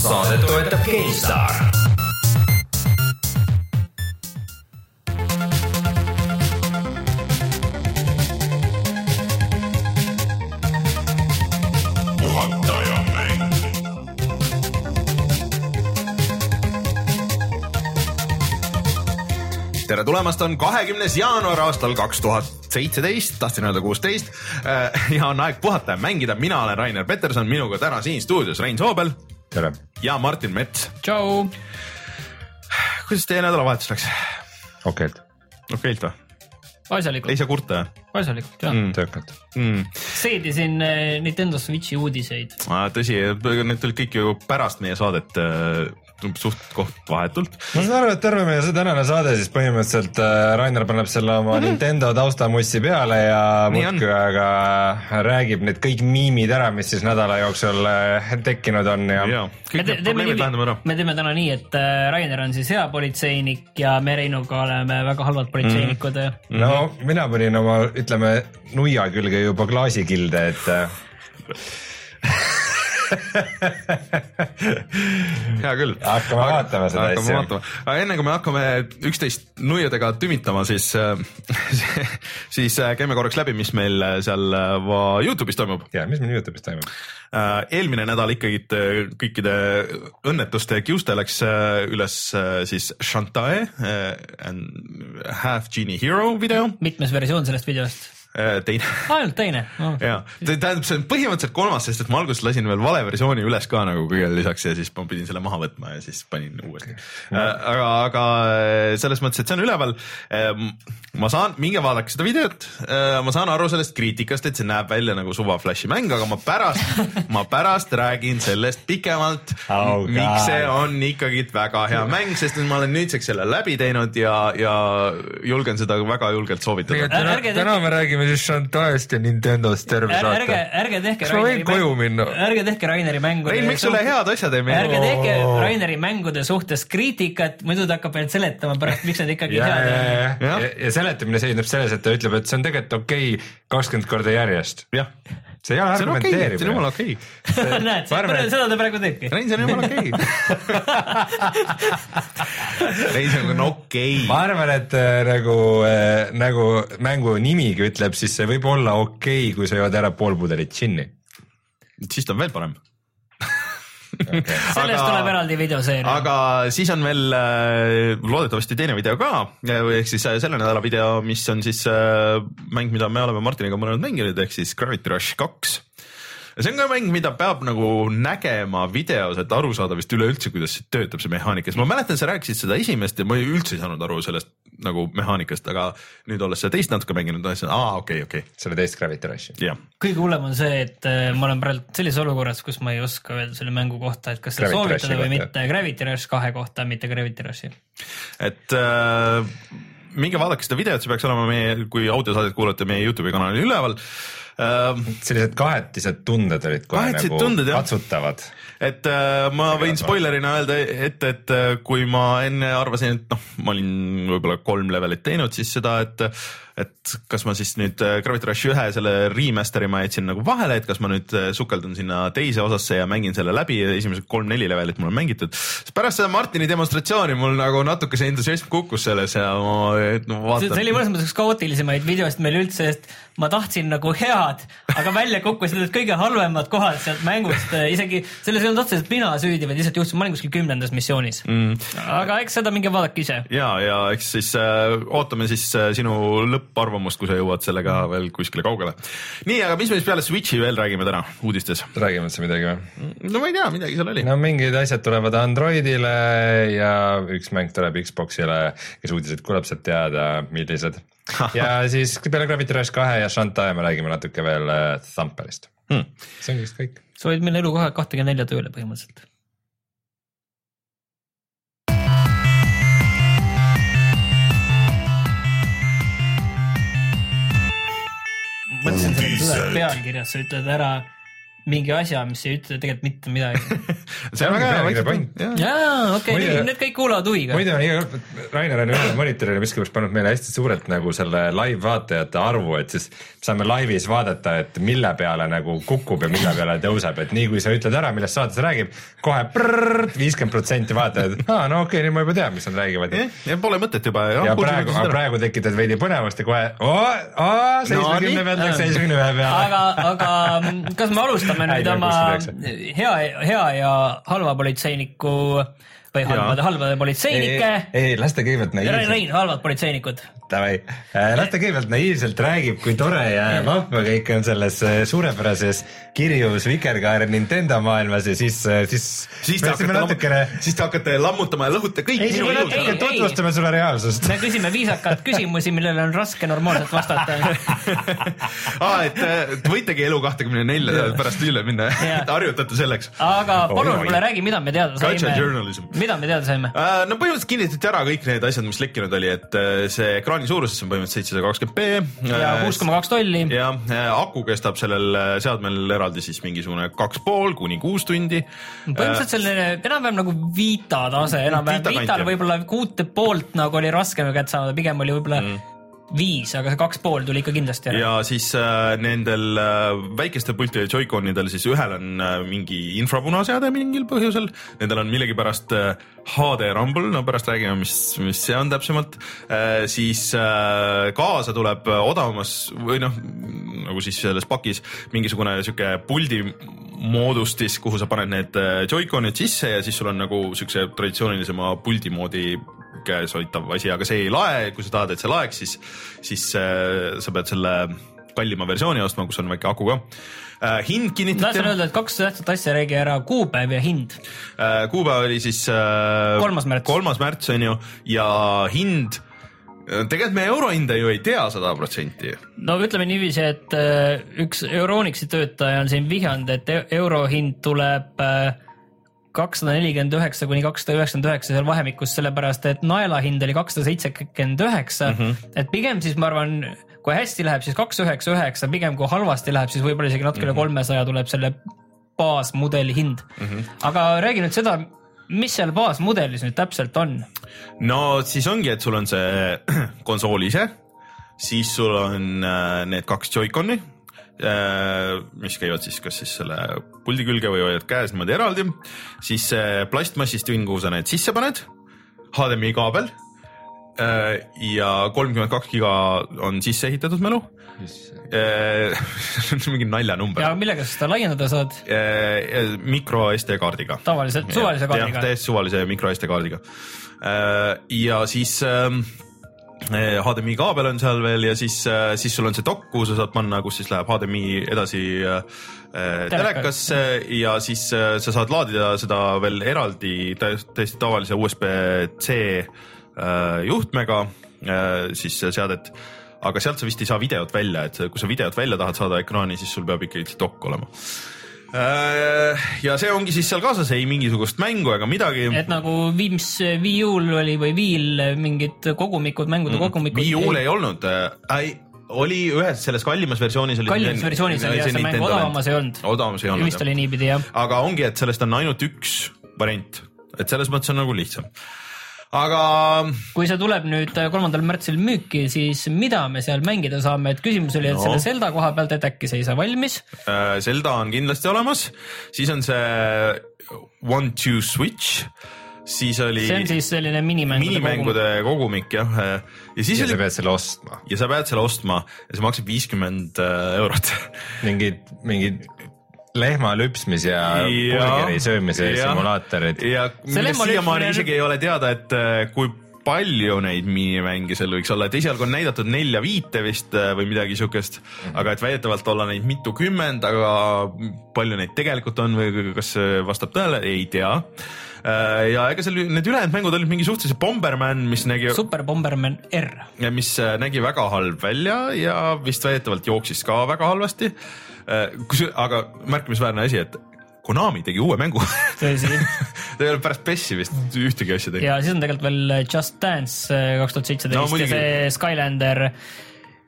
saadet toetab GameStar tere tulemast, on kahekümnes jaanuar aastal kaks tuhat seitseteist, tahtsin öelda kuusteist. ja on aeg puhata ja mängida, mina olen Rainer Peterson, minuga täna siin stuudios Rein Soobel. tere. Ja Martin Mets. tšau. kuidas teie nädalavahetus läks? okeilt. okeilt või? asjalikult. ei saa kurta jah? asjalikult jah mm.. töökalt mm.. seedisin eh, Nintendo Switchi uudiseid. tõsi, need tulid kõik ju pärast meie saadet äh, suht koht vahetult. ma saan aru, et terve meie see tänane saade siis põhimõtteliselt äh, Rainer paneb selle oma mm -hmm. Nintendo taustamussi peale ja muudkui aga räägib need kõik miimid ära, mis siis nädala jooksul äh, tekkinud on ja, ja. kõik need probleemid lahendame ära. me teeme täna nii, et äh, Rainer on siis hea politseinik ja me Reinuga oleme väga halvad politseinikud mm. -hmm. no mina panin oma, ütleme, nuia külge juba klaasikilde, et hea küll. hakkame aga, vaatama seda asja. aga enne kui me hakkame üksteist nuiadega tümitama, siis siis äh, käime korraks läbi, mis meil äh, seal äh, Youtube'is toimub. ja, mis meil Youtube'is toimub? eelmine nädal ikkagi kõikide õnnetuste kiuste läks üles siis Shantae Half Genie Hero video. mitmes versioon sellest videost? Äh, teine. ainult teine? Oh.. ja, tähendab, see on põhimõtteliselt kolmas, sest et ma alguses lasin veel vale versiooni üles ka nagu kõigele lisaks ja siis ma pidin selle maha võtma ja siis panin uuesti. No.. Äh, aga, aga äh, selles mõttes, et see on üleval. Ma saan, minge vaadake seda videot. ma saan aru sellest kriitikast, et see näeb välja nagu suva flash'i mäng, aga ma pärast ma pärast räägin sellest pikemalt oh,. miks see on ikkagi väga hea mäng, sest ma olen nüüdseks selle läbi teinud ja, ja julgen seda väga julgelt soovitada. täna me räägime siis Chantalist ja Nintendost terve saate. ärge, ärge tehke. kas ma võin koju minna? ärge tehke Raineri mängude. Rein, miks sulle head asjad ei meeldi? ärge tehke oh. Raineri mängude suhtes kriitikat, muidu ta hakkab ainult seletama pärast, miks nad ikkagi head ja, ja seletamine seisneb selles, et ta ütleb, et see on tegelikult okei okay kakskümmend korda järjest. jah see ei ole argumenteerimine. see on jumala okei näed, seda ta praegu teebki. Rein, see on jumala okei Rein, see on okei ma arvan, et äh, nagu äh,, nagu mängu nimigi ütleb, siis see võib olla okei okay,, kui sa jood ära pool pudelit džinni. siis ta on veel parem okay.. sellest aga, tuleb eraldi videoseeria. aga siis on veel äh, loodetavasti teine video ka, ehk siis äh, selle nädala video, mis on siis äh, mäng, mida me oleme Martiniga mõlemad mänginud, ehk siis Gravity Rush kaks. Ja see on ka mäng, mida peab nagu nägema videos, et aru saada vist üleüldse, kuidas see töötab, see mehaanika, sest ma mäletan, sa rääkisid seda esimest ja ma üldse ei saanud aru sellest nagu mehaanikast, aga nüüd olles seda teist natuke mänginud, ma ütlesin, aa okei okay,, okei okay.. selle teist Gravity Rushi. kõige hullem on see, et äh, ma olen praegu sellises olukorras, kus ma ei oska öelda selle mängu kohta, et kas seda soovitada või mitte, Gravity Rush kahe kohta, mitte Gravity Rushi. et äh, minge vaadake seda videot, see peaks olema meie, kui audiosaadet kuulate, meie Youtube'i kanalil üleval ähm,. sellised kahetised tunded olid kohe nagu tunded, katsutavad. Et äh, ma võin spoilerina öelda ette, et äh, kui ma enne arvasin, et noh, ma olin võib-olla kolm levelit teinud, siis seda, et et kas ma siis nüüd äh, Gravity Rush ühe selle remaster'i ma jätsin nagu vahele, et kas ma nüüd äh, sukeldun sinna teise osasse ja mängin selle läbi ja esimesed kolm-neli levelit mul on mängitud. pärast seda Martini demonstratsiooni mul nagu natuke see entusiasm kukkus selles ja ma no, vaatan. see oli mõnes mõttes üks kaootilisemaid videost meil üldse, sest ma tahtsin nagu head, aga välja kukkusid need kõige halvemad kohad sealt mängust, isegi selles ei olnud otseselt mina süüdi, vaid lihtsalt juhtus, ma olin kuskil kümnendas missioonis mm.. aga eks seda minge vaadake ise. ja, ja eks siis äh, ootame siis äh, sinu lõpp lõpparvamust, kui sa jõuad sellega veel kuskile kaugele. nii, aga mis me siis peale Switch'i veel räägime täna uudistes? räägime üldse midagi või? no ma ei tea, midagi seal oli. no mingid asjad tulevad Androidile ja üks mäng tuleb Xbox'ile, kes uudised kuuleb, saab teada, millised. ja siis peale Gravity Rush kahe ja Shantae me räägime natuke veel äh, Thumperist hmm.. see ongi vist kõik. sa hoid meil elu kohe kahtekümne nelja tööle põhimõtteliselt mõtlesin selle pealkirjas, sa ütled ära, mingi asja, mis ei ütle tegelikult mitte midagi. see on väga hea vaikselt point. jaa, okei need kõik kuulavad huviga. muidu on iga kord, Rainer on ühele monitorile miskipärast pannud meile hästi suurelt nagu selle live vaatajate arvu, et siis saame laivis vaadata, et mille peale nagu kukub ja mille peale tõuseb, et nii kui sa ütled ära, millest saates räägib kohe viiskümmend protsenti vaatajad, aa no okei okay,, nüüd ma juba tean, mis nad räägivad. jah, ja pole mõtet juba. ja praegu, praegu tekitad veidi põnevust ja kohe seitsmekümne pealt läks seitsmekümne ühe peale. aga, aga kas me alustame nüüd Häid oma hea, hea ja halva politseiniku või halbade, halbade politseinike. ei, las ta kõigepealt naiivselt, Rein, halvad politseinikud. davai, las ta kõigepealt naiivselt räägib, kui tore ja vahva kõik on selles äh, suurepärases kirjus Vikerkaare Nintendo maailmas ja siis, siis siis te hakkate natukene, siis te hakkate lammutama ja lõhute kõik ei, siis minu ei. tutvustame sulle reaalsust. me küsime viisakalt küsimusi, millele on raske normaalselt vastata. aa, et et võitegi elu kahtekümne nelja pärast üle minna, Jah. et harjutate selleks. aga palun mulle räägi, mida me teada saime mida me teada saime? Äh, no põhimõtteliselt kinnitati ära kõik need asjad, mis lekkinud oli, et äh, see ekraani suurus on põhimõtteliselt seitsesada kakskümmend B. ja kuus koma kaks tolli. ja äh, aku kestab sellel seadmel eraldi siis mingisugune kaks pool kuni kuus tundi. põhimõtteliselt selline enam-vähem nagu Vita tase, enam-vähem Vital võib-olla kuute poolt nagu oli raskem kätte saada, pigem oli võib-olla mm. viis, aga see kaks pool tuli ikka kindlasti ära. ja siis äh, nendel äh, väikestel pultidel Joy-Conidel siis ühel on äh, mingi infrapunaseade mingil põhjusel, nendel on millegipärast äh, HD Rumble, no pärast räägime, mis, mis see on täpsemalt äh,, siis äh, kaasa tuleb äh, odavamas või noh, nagu siis selles pakis mingisugune sihuke puldi moodustis, kuhu sa paned need äh, Joy-Conid sisse ja siis sul on nagu siukse traditsioonilisema puldi moodi käes hoitav asi, aga see ei lae, kui sa tahad, et see laeks, siis, siis äh, sa pead selle kallima versiooni ostma, kus on väike aku ka äh,. hind kinnitati tahtsin, öelda, et kaks tähtsat asja, räägi ära kuupäev ja hind. äh, kuupäev oli siis äh, Kolmas märts. kolmas märts on ju ja hind, tegelikult me eurohinda ju ei tea sada protsenti. no ütleme niiviisi, et äh, üks Euronixi töötaja on siin vihjanud, et e- euro hind tuleb äh, kakssada nelikümmend üheksa kuni kakssada üheksakümmend üheksa seal vahemikus, sellepärast et naela hind oli kakssada seitsekümmend üheksa, et pigem siis ma arvan, kui hästi läheb, siis kaks üheksa üheksa, pigem kui halvasti läheb, siis võib-olla isegi natukene kolmesaja tuleb selle baasmudeli hind mm. -hmm. aga räägi nüüd seda, mis seal baasmudelis nüüd täpselt on? no siis ongi, et sul on see konsool ise, siis sul on äh, need kaks Joy-Coni mis käivad siis kas siis selle puldi külge või hoiad käes niimoodi eraldi, siis see plastmassist tüng, kuhu sa need sisse paned, HDMI kaabel äh, ja kolmkümmend kaks giga on sisse ehitatud mälu. mingi naljanumber ja. millega sa seda laiendada saad? mikro SD kaardiga. tavaliselt, suvalise kaardiga? täiesti suvalise mikro SD kaardiga. ja siis eh, HDMI kaabel on seal veel ja siis, siis sul on see dokk, kuhu sa saad panna, kus siis läheb HDMI edasi äh, telekasse ja siis sa saad laadida seda veel eraldi tä- täiesti tavalise USB-C juhtmega siis seadet aga sealt sa vist ei saa videot välja, et kui sa videot välja tahad saada ekraani, siis sul peab ikkagi dokk olema. Ja see ongi siis seal kaasas, ei mingisugust mängu ega midagi. et nagu Wii, mis Wii U-l oli või Wii'l mingid kogumikud, mängude kogumikud. Wii U-l ei olnud äh,, oli ühes selles kallimas versioonis kallimas versioonis oli jah see mäng, odavamas ei olnud. odavamas ei olnud vist. oli niipidi jah. aga ongi, et sellest on ainult üks variant, et selles mõttes on nagu lihtsam. Aga kui see tuleb nüüd kolmandal märtsil müüki, siis mida me seal mängida saame, et küsimus oli, et No. selle Zelda koha pealt, et äkki see ei saa valmis. äh, Zelda on kindlasti olemas, siis on see One Two Switch, siis oli see on siis selline minimängude, minimängude kogumik jah, ja siis ja sa oli pead selle ostma, ja sa pead selle ostma ja see maksab viiskümmend eurot. Mingid, mingid lehma lüpsmis ja burgeri söömise ja- simulaatorid. ja millest siiamaani lüpsmine- isegi ei ole teada, et äh, kui palju neid minimänge seal võiks olla, et esialgu on näidatud nelja-viite vist äh, või midagi siukest mm. -hmm. aga et väidetavalt olla neid mitukümmend, aga palju neid tegelikult on või kas see vastab tõele, ei tea. ja ega seal need ülejäänud mängud olid mingi suhteliselt Bomberman, mis nägi, Super Bomberman R. mis äh, nägi väga halb välja ja vist väidetavalt jooksis ka väga halvasti. kus, aga märkimisväärne asi, et Konami tegi uue mängu tõsi. ta ei ole pärast PES-i vist ühtegi asja teinud. ja siis on tegelikult veel Just Dance äh, kaks tuhat seitseteist ja see Skylander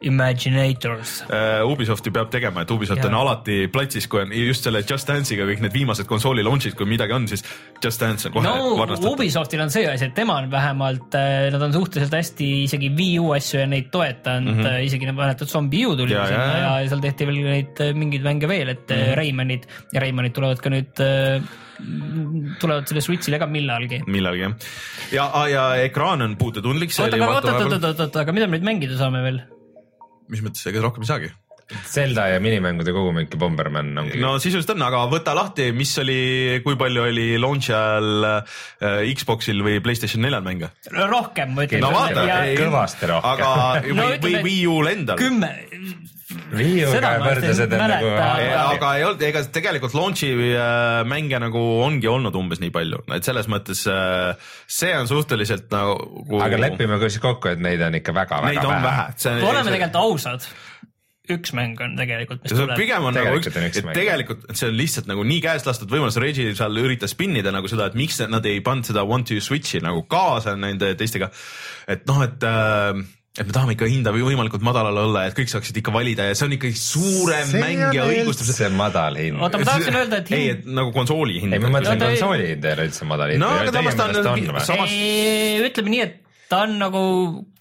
Imaginators. uh, Ubisofti peab tegema, et Ubisoft Jaa. on alati platsis, kui on just selle Just Dance'iga kõik need viimased konsooli launch'id, kui midagi on, siis Just Dance on kohe no varnastatud. Ubisoftil on see asi, et tema on vähemalt, nad on suhteliselt hästi isegi Wii U asju ja neid toetanud mm, -hmm. isegi et Zombie U tuli Ja, ja, sinna ja, ja, ja. ja seal tehti veel neid äh, mingeid mänge veel, et mm -hmm. Raymanid ja Raymanid tulevad ka nüüd, tulevad selle Switch'ile ka millalgi. millalgi jah. ja, ja ekraan on puututundlik. aga oot, oot, oot, oot, oot, aga mida me nüüd mängida saame veel? Mis mõttes, ega rohkem ei saagi? Zelda ja minimängude kogumik ja Bomberman ongi no sisuliselt on, aga võta lahti, mis oli, kui palju oli launch'i ajal äh, Xbox'il või Playstation neljal mänge? rohkem ma ütlen no vaata, kõvasti rohkem. aga või No no,, või ütleme, Wii U-l endal. kümme, Wii U-ga Seda ma võrdlused ei on nagu aga ei olnud, ega tegelikult launch'i äh, mänge nagu ongi olnud umbes nii palju, et selles mõttes äh, see on suhteliselt nagu. aga lepime ka siis kokku, et neid on ikka väga-väga Neid on vähe, see kui oleme tegelikult ausad, üks mäng on tegelikult, mis tuleb. pigem on nagu Tegelikult üks on, üks et mäng. tegelikult see on lihtsalt nagu nii käest lastud võimalus, Reggie seal üritas spinnida nagu seda, et miks nad ei pannud seda one to switch'i nagu kaasa nende teistega. et noh, et äh, et me tahame ikka hinda või võimalikult madalal olla, et kõik saaksid ikka valida ja see on ikkagi suurem see mäng ja on õigustab üldse madal hind. oota, ma tahaksin öelda, et ei, hind et nagu konsooli hind. ei, ma mõtlesin Oota, ei- konsooli hind ei ole üldse madal hind. No aga samas ta on- samas- ei, ütleme nii, et ta on nagu,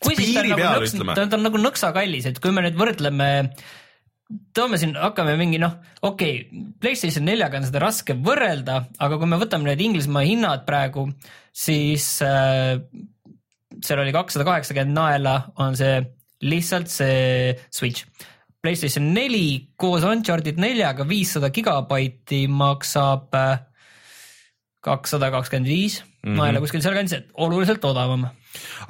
kui siis ta on Piiri nagu peal, nõks, ütleme. ta, ta on nagu nõksa kallis, et kui me nüüd võrdleme toome siin, hakkame mingi noh, okei okay,, Playstation neljaga on seda raske võrrelda, aga kui me võtame need Inglismaa hinnad praegu, siis äh, seal oli kakssada kaheksakümmend naela, on see lihtsalt see Switch. Playstation neli koos Uncharted neljaga viissada gigabaiti maksab äh, kakssada kakskümmend viis naela kuskil sealkandis, et oluliselt odavam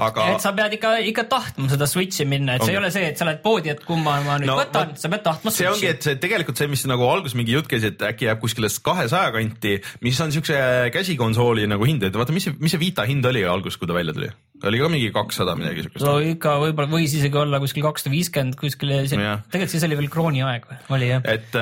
aga et sa pead ikka, ikka tahtma seda Switch'i minna, et see Ongi. ei ole see, et sa lähed poodi, et kumma ma nüüd No võtan sa pead tahtma see ongi, Switch'i. et see tegelikult see, mis nagu alguses mingi jutt käis, et äkki jääb kuskile kahesaja kanti, mis on siukse käsikonsooli nagu hind, et vaata, mis see, mis see Vita hind oli alguses, kui ta välja tuli? oli ka mingi kakssada midagi siukest no ikka võib-olla võis isegi olla kuskil kakssada viiskümmend kuskil, tegelikult siis oli veel krooni aeg või, oli jah? et,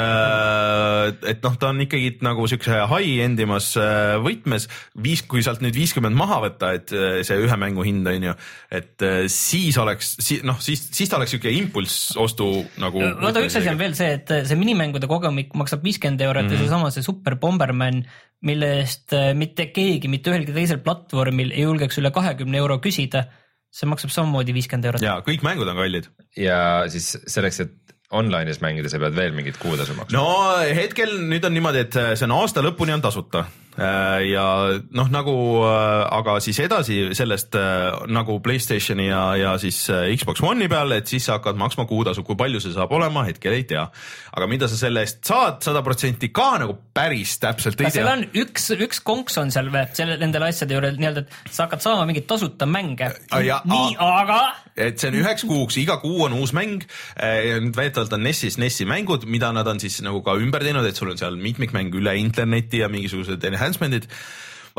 et noh, ta on ikkagi nagu siukse high-end imas äh, võtmes, viis, kui sealt nüüd viiskümmend maha võtta, et äh, see ühe mängu hind on ju, et äh, siis oleks, noh siis, siis ta oleks siuke impulss ostu nagu. vaata, üks asi on veel see, et see minimängude kogumik maksab viiskümmend eurot mm -hmm. ja seesama see Super Bomberman, mille eest äh, mitte keegi mitte ühelgi teisel platvormil ei julgeks üle kahekümne euro küsida, see maksab samamoodi viiskümmend eurot. ja kõik mängud on kallid. ja siis selleks, et online'is mängida, sa pead veel mingit kuutasu maksma. no hetkel nüüd on niimoodi, et see on aasta lõpuni on tasuta ja noh, nagu aga siis edasi sellest äh, nagu Playstationi ja, ja siis äh, Xbox One'i peal, et siis sa hakkad maksma kuutasu, kui palju see saab olema, hetkel ei tea. aga mida sa selle eest saad, sada protsenti ka nagu päris täpselt ei kas seal tea. on üks, üks konks on seal või selle, nendele asjade juures nii-öelda, et sa hakkad saama mingeid tasuta mänge Ah, nii, aga et see on üheks kuuks, iga kuu on uus mäng. nüüd väidetavalt on NES-is NES-i mängud, mida nad on siis nagu ka ümber teinud, et sul on seal mitmikmäng üle interneti ja mingisugused enhancement'id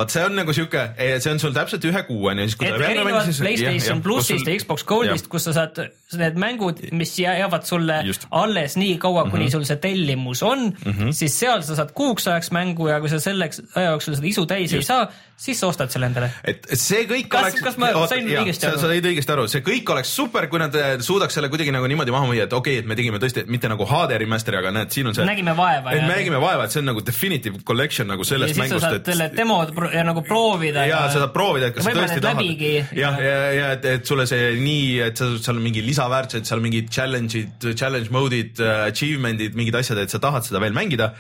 vaat see on nagu sihuke, see on sul täpselt ühe kuu on ju, siis kui et erinevalt siis. Playstation plussist ja Xbox Goldist, kus sa saad need mängud, mis jää- jäävad sulle. Just. alles nii kaua, kuni mm -hmm. sul see tellimus on mm, -hmm. siis seal sa saad kuuks ajaks mängu ja kui sa selleks aja jooksul seda isu täis Just. ei saa, siis sa ostad selle endale. et see kõik Kas- oleks. kas ma sain õigesti aru? sa said õigesti aru, see kõik oleks super, kui nad eh, suudaks selle kuidagi nagu niimoodi maha müüa, et okei okay,, et me tegime tõesti mitte nagu HD remaster'i, aga näed, siin on see. Nägime vaeva et ja- me nägime vaeva, et see on nagu definitive collection nagu ja sellest siis sa mängust, saad et selle demo pro- ja nagu proovida. ja sa saad proovida, et kas sa tõesti tahad. jah, ja, ja et, et sulle see nii, et sa, seal on mingi lisaväärtused, seal mingid challenge'id, challenge mode'id, achievement'id, mingid asjad, et sa tahad seda veel mängida.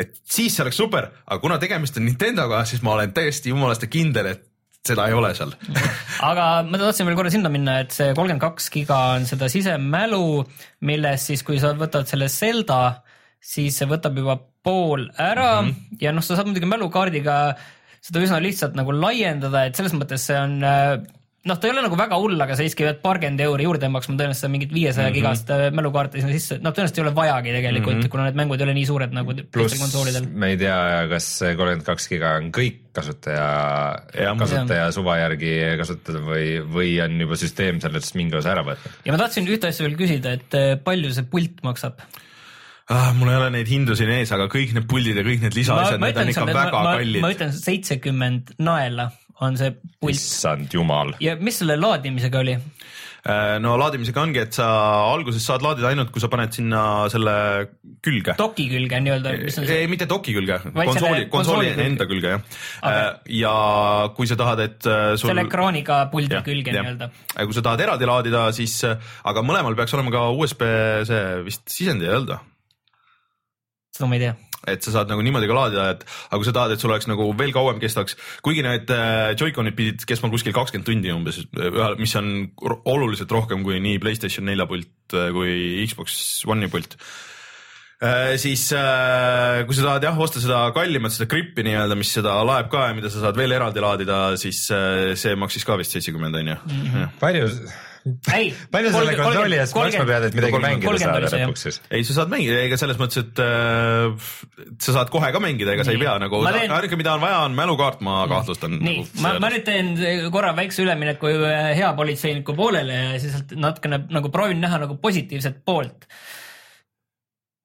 Et siis see oleks super, aga kuna tegemist on Nintendoga, siis ma olen täiesti jumalast kindel, et seda ei ole seal. aga ma tahtsin veel korra sinna minna, et see kolmkümmend kaks giga on seda sisemälu, millest siis, kui sa võtad selle Zelda, siis see võtab juba pool ära mm -hmm. ja noh, sa saad muidugi mälukaardiga seda üsna lihtsalt nagu laiendada, et selles mõttes see on äh, noh, ta ei ole nagu väga hull, aga sa siiski pead paarkümmend euri juurde maksma tõenäoliselt mingit viiesaja mm -hmm. gigast äh, mälukaarti sinna sisse, noh tõenäoliselt ei ole vajagi tegelikult mm, -hmm. kuna need mängud ei ole nii suured nagu teistel konsoolidel. me ei tea, kas see kolmkümmend kaks giga on kõik kasutaja, kasutaja suva järgi kasutada või, või on juba süsteem sellest mingi osa ära võtnud. ja ma tahtsin ühte asja veel küsida, et äh, palju see pult maksab? ah,. mul ei ole neid hindu siin ees, aga kõik need puldid ja kõik need lisaasjad, need on ikka väga ma, kallid ma. ütlen seitsekümmend naela on see pult issand jumal. ja mis selle laadimisega oli? no laadimisega ongi, et sa alguses saad laadida ainult, kui sa paned sinna selle külge. doki külge nii-öelda, mis on see? ei, mitte doki külge, konsooli, konsooli enda külge jah okay.. ja kui sa tahad, et sul. selle ekraaniga puldi külge nii-öelda. kui sa tahad eraldi laadida, siis, aga mõlemal peaks olema ka USB see vist sisend ei olnud seda ma ei tea et sa saad nagu niimoodi ka laadida, et aga kui sa tahad, et sul oleks nagu veel kauem kestaks, kuigi need äh, Joy-Conid pidid kestma kuskil kakskümmend tundi umbes, mis on oluliselt rohkem kui nii Playstation nelja pult äh, kui Xbox One'i pult äh, siis kui sa tahad jah osta seda kallimat, seda grippi nii-öelda, mis seda laeb ka ja mida sa saad veel eraldi laadida, siis see maksis ka vist seitsekümmend on ju. Mhm. Palju palju selle konsooli eest maksma pead, et midagi mängida saada lõpuks siis? ei, sa saad mängida, ega selles mõttes, et äh, sa saad kohe ka mängida, ega sa ei pea nagu, ainuke, mida on vaja, on mälukaart, ma kahtlustan. nii nagu,, ma, ma nüüd teen korra väikse ülemineku hea politseiniku poolele ja siis natukene nagu proovin näha nagu positiivset poolt.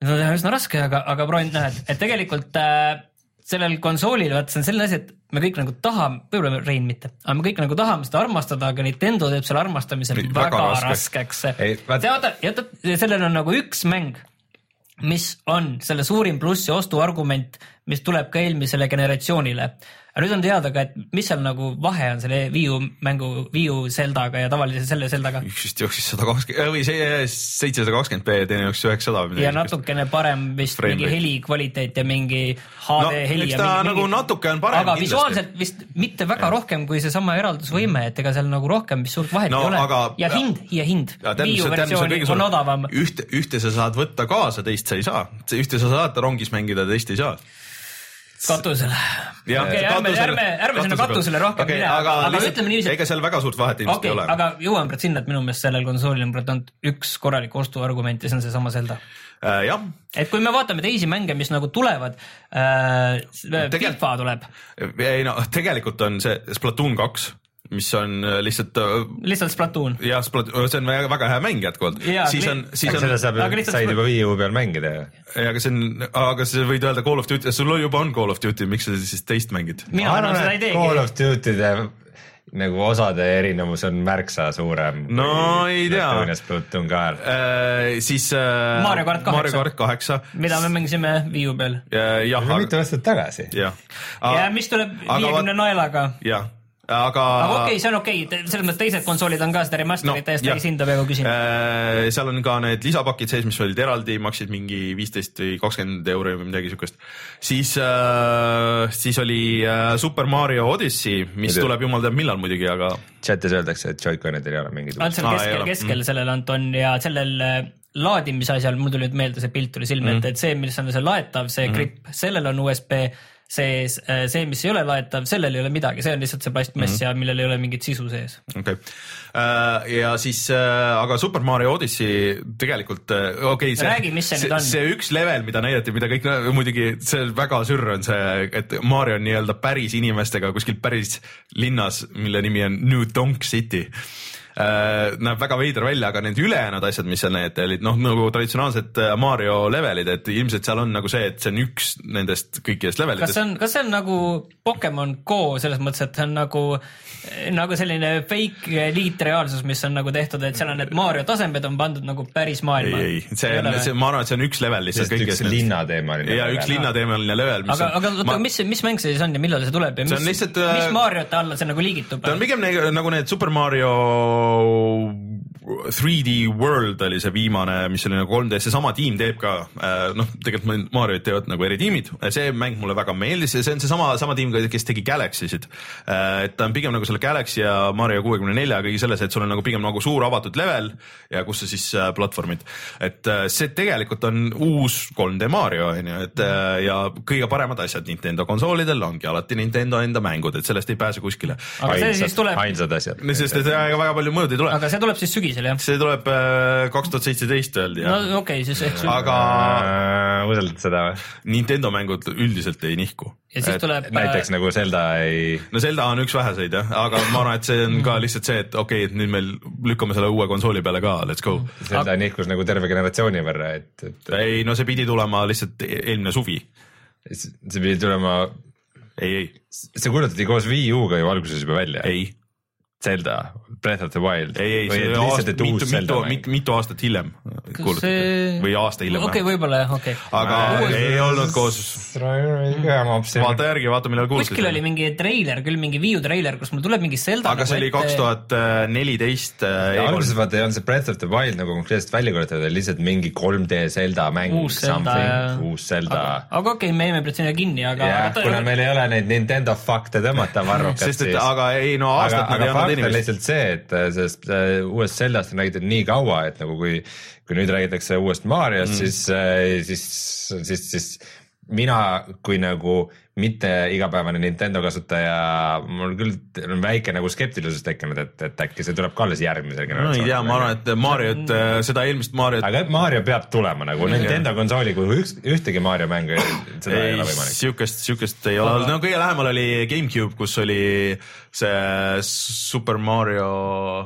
see on üsna raske, aga, aga proovin näha, et, et tegelikult äh, sellel konsoolil, vaat see on selline asi, et me kõik nagu tahame, võib-olla Rein mitte, aga me kõik nagu tahame seda armastada, aga Nintendo teeb selle armastamise väga, väga raskeks. teada, ja sellel on nagu üks mäng, mis on selle suurim pluss ja ostuargument, mis tuleb ka eelmisele generatsioonile aga nüüd on teada ka, et mis seal nagu vahe on selle Wii U mängu, Wii U Zeldaga ja tavalise selle Zeldaga. üks vist jooksis sada kakskümmend või see seitsesada kakskümmend B, teine jooksis üheksasada. ja natukene parem vist Frame mingi heli kvaliteet ja mingi HD no, heli. eks ta mingi, nagu natuke on parem. aga visuaalselt vist mitte väga ja. rohkem kui seesama eraldusvõime, et ega seal nagu rohkem vist suurt vahet no, ei ole aga... ja hind ja hind. Wii U versioon on odavam. ühte, ühte sa saad võtta kaasa, teist sa ei saa, ühte sa saad rongis mängida, teist ei saa katusele. okei okay,, ärme, ärme, ärme sinna katusele rohkem okay, mine, aga, aga ütleme niiviisi. ega seal väga suurt vahet ilmselt okay, ei ole. aga jõuame praegu sinna, et minu meelest sellel konsoolil on ainult üks korralik ostuargument ja see on seesama Zelda äh,. jah. et kui me vaatame teisi mänge, mis nagu tulevad äh,, FIFA tuleb. ei no tegelikult on see Splatoon kaks mis on äh, lihtsalt. Äh, lihtsalt Splatoon. jah, Splatoon, see on väga, väga hea mäng jätkuvalt. siis on, siis on. seda saab, said juba Wii U peal mängida ju. ja aga see on, aga sa võid öelda Call of Duty, sul juba on Call of Duty, miks sa siis teist mängid? mina arvan, seda ei teegi. Call of Duty'de nagu osade erinevus on märksa suurem. no ei tea. Splatoon ka äh,. siis äh, Mario kart kaheksa. Mario kart kaheksa. mida me mängisime Wii U peal. jah. mitu aastat tagasi. jah. ja mis tuleb viiekümne naelaga. jah aga. aga okei okay,, see on okei okay., selles mõttes teised konsoolid on ka seda remaster'it no, täiesti täishinda peaaegu küsinud äh,. seal on ka need lisapakid sees, mis olid eraldi, maksid mingi viisteist või kakskümmend euri või midagi siukest. siis äh,, siis oli äh, Super Mario Odyssey, mis Mida? tuleb jumal teab millal muidugi, aga. chatis öeldakse, et Joy-Conidel ei ole mingit. ainult seal keskel, keskel mm. sellel Anton ja sellel äh, laadimise asjal, mul tuli nüüd meelde see pilt tuli silme mm. ette, et see, mis on see laetav, see mm. gripp, sellel on USB see, see, mis ei ole laetav, sellel ei ole midagi, see on lihtsalt see plastmass mm -hmm. ja millel ei ole mingit sisu sees. okei okay. uh,, ja siis uh,, aga Super Mario Odyssey tegelikult okei okay,. räägi, mis see, see see üks level, mida näidati, mida kõik muidugi, see väga sürr on see, et Mario on nii-öelda päris inimestega kuskil päris linnas, mille nimi on New Donk City Äh, näeb väga veider välja, aga need ülejäänud asjad, mis seal näidati, olid noh, nagu traditsionaalsed äh, Mario levelid, et ilmselt seal on nagu see, et see on üks nendest kõikidest levelitest. kas see on, kas see on nagu Pokemon Go selles mõttes, et see on nagu, nagu selline fake liitreaalsus, mis on nagu tehtud, et seal on need Mario tasemed on pandud nagu päris maailma? ei, ei, see on, see, ma arvan, et see on üks level lihtsalt kõigest. üks linnateemaline. ja üks linnateemaline level. aga, aga oota ma..., mis, mis mäng see siis on ja millal see tuleb ja mis, lihtsalt, mis äh, Mariote alla see nagu liigitub? ta on pigem nagu need Super Mario So 3D World oli see viimane, mis oli nagu 3D, seesama tiim teeb ka, äh, noh, tegelikult Mario't teevad nagu eri tiimid, see mäng mulle väga meeldis ja see on seesama, sama tiim, kes tegi Galaxy'sid. Äh, et ta on pigem nagu selle Galaxy ja Mario kuuekümne nelja kõigi selles, et sul on nagu pigem nagu suur avatud level ja kus sa siis äh, platvormid. et see tegelikult on uus 3D Mario on ju, et ja kõige paremad asjad Nintendo konsoolidel ongi alati Nintendo enda mängud, et sellest ei pääse kuskile. aga see siis tuleb. ainsad asjad. sest et väga palju muud ei tule aga see tuleb siis sügisel jah? see tuleb äh, kaks tuhat seitseteist öeldi jah. no okei okay,, siis ehk sügisel. aga äh, usaldad seda või? Nintendo mängud üldiselt ei nihku. ja siis et, tuleb. näiteks nagu Zelda ei. no Zelda on üks väheseid jah, aga ma arvan, et see on ka lihtsalt see, et okei okay,, et nüüd me lükkame selle uue konsooli peale ka, let's go. Zelda aga... nihkus nagu terve generatsiooni võrra, et, et. ei, no see pidi tulema lihtsalt eelmine suvi. see pidi tulema. ei, ei. see kuulutati koos Wii U-ga ju alguses juba välja. ei Zelda, Breath of the Wild ei, ei, või see oli aasta, mitu, mitu, mitu, mitu aastat hiljem kuulutati see- või aasta hiljem okei, võib-olla jah, okei. aga Uus- ei olnud koos, vaata järgi, vaata millal kuulutati. kuskil oli mingi treiler küll, mingi Wii U treiler, kus mul tuleb mingi Zelda. aga see oli kaks. tuhat neliteist. alguses vaata ei olnud see Breath of the Wild nagu konkreetselt välja kuulutatud, oli lihtsalt mingi 3D Zelda mäng, Uus Zelda, jah. uus Zelda. aga okei, me jäime sinna kinni, aga. kuna meil ei ole neid Nintendo fakte tõmmata et siis aga ei no aastat nad aga ei andnud inimest. lihtsalt see, et äh, sellest äh, uuest Zeldast on räägitud nii kaua, et nagu kui, kui nüüd räägitakse uuest Mariost mm., siis, siis, siis, siis mina kui nagu mitte igapäevane Nintendo kasutaja, mul küll on väike nagu skeptilisus tekkinud, et, et äkki see tuleb ka alles järgmisel no ei tea, ma arvan, et Mariot, seda eelmist Mariot aga Mario peab tulema nagu Nintendo konsooli, kui üks, ühtegi Mario mängu, seda ei, ei ole võimalik. siukest, siukest ei ole no kõige lähemal oli GameCube, kus oli see Super Mario,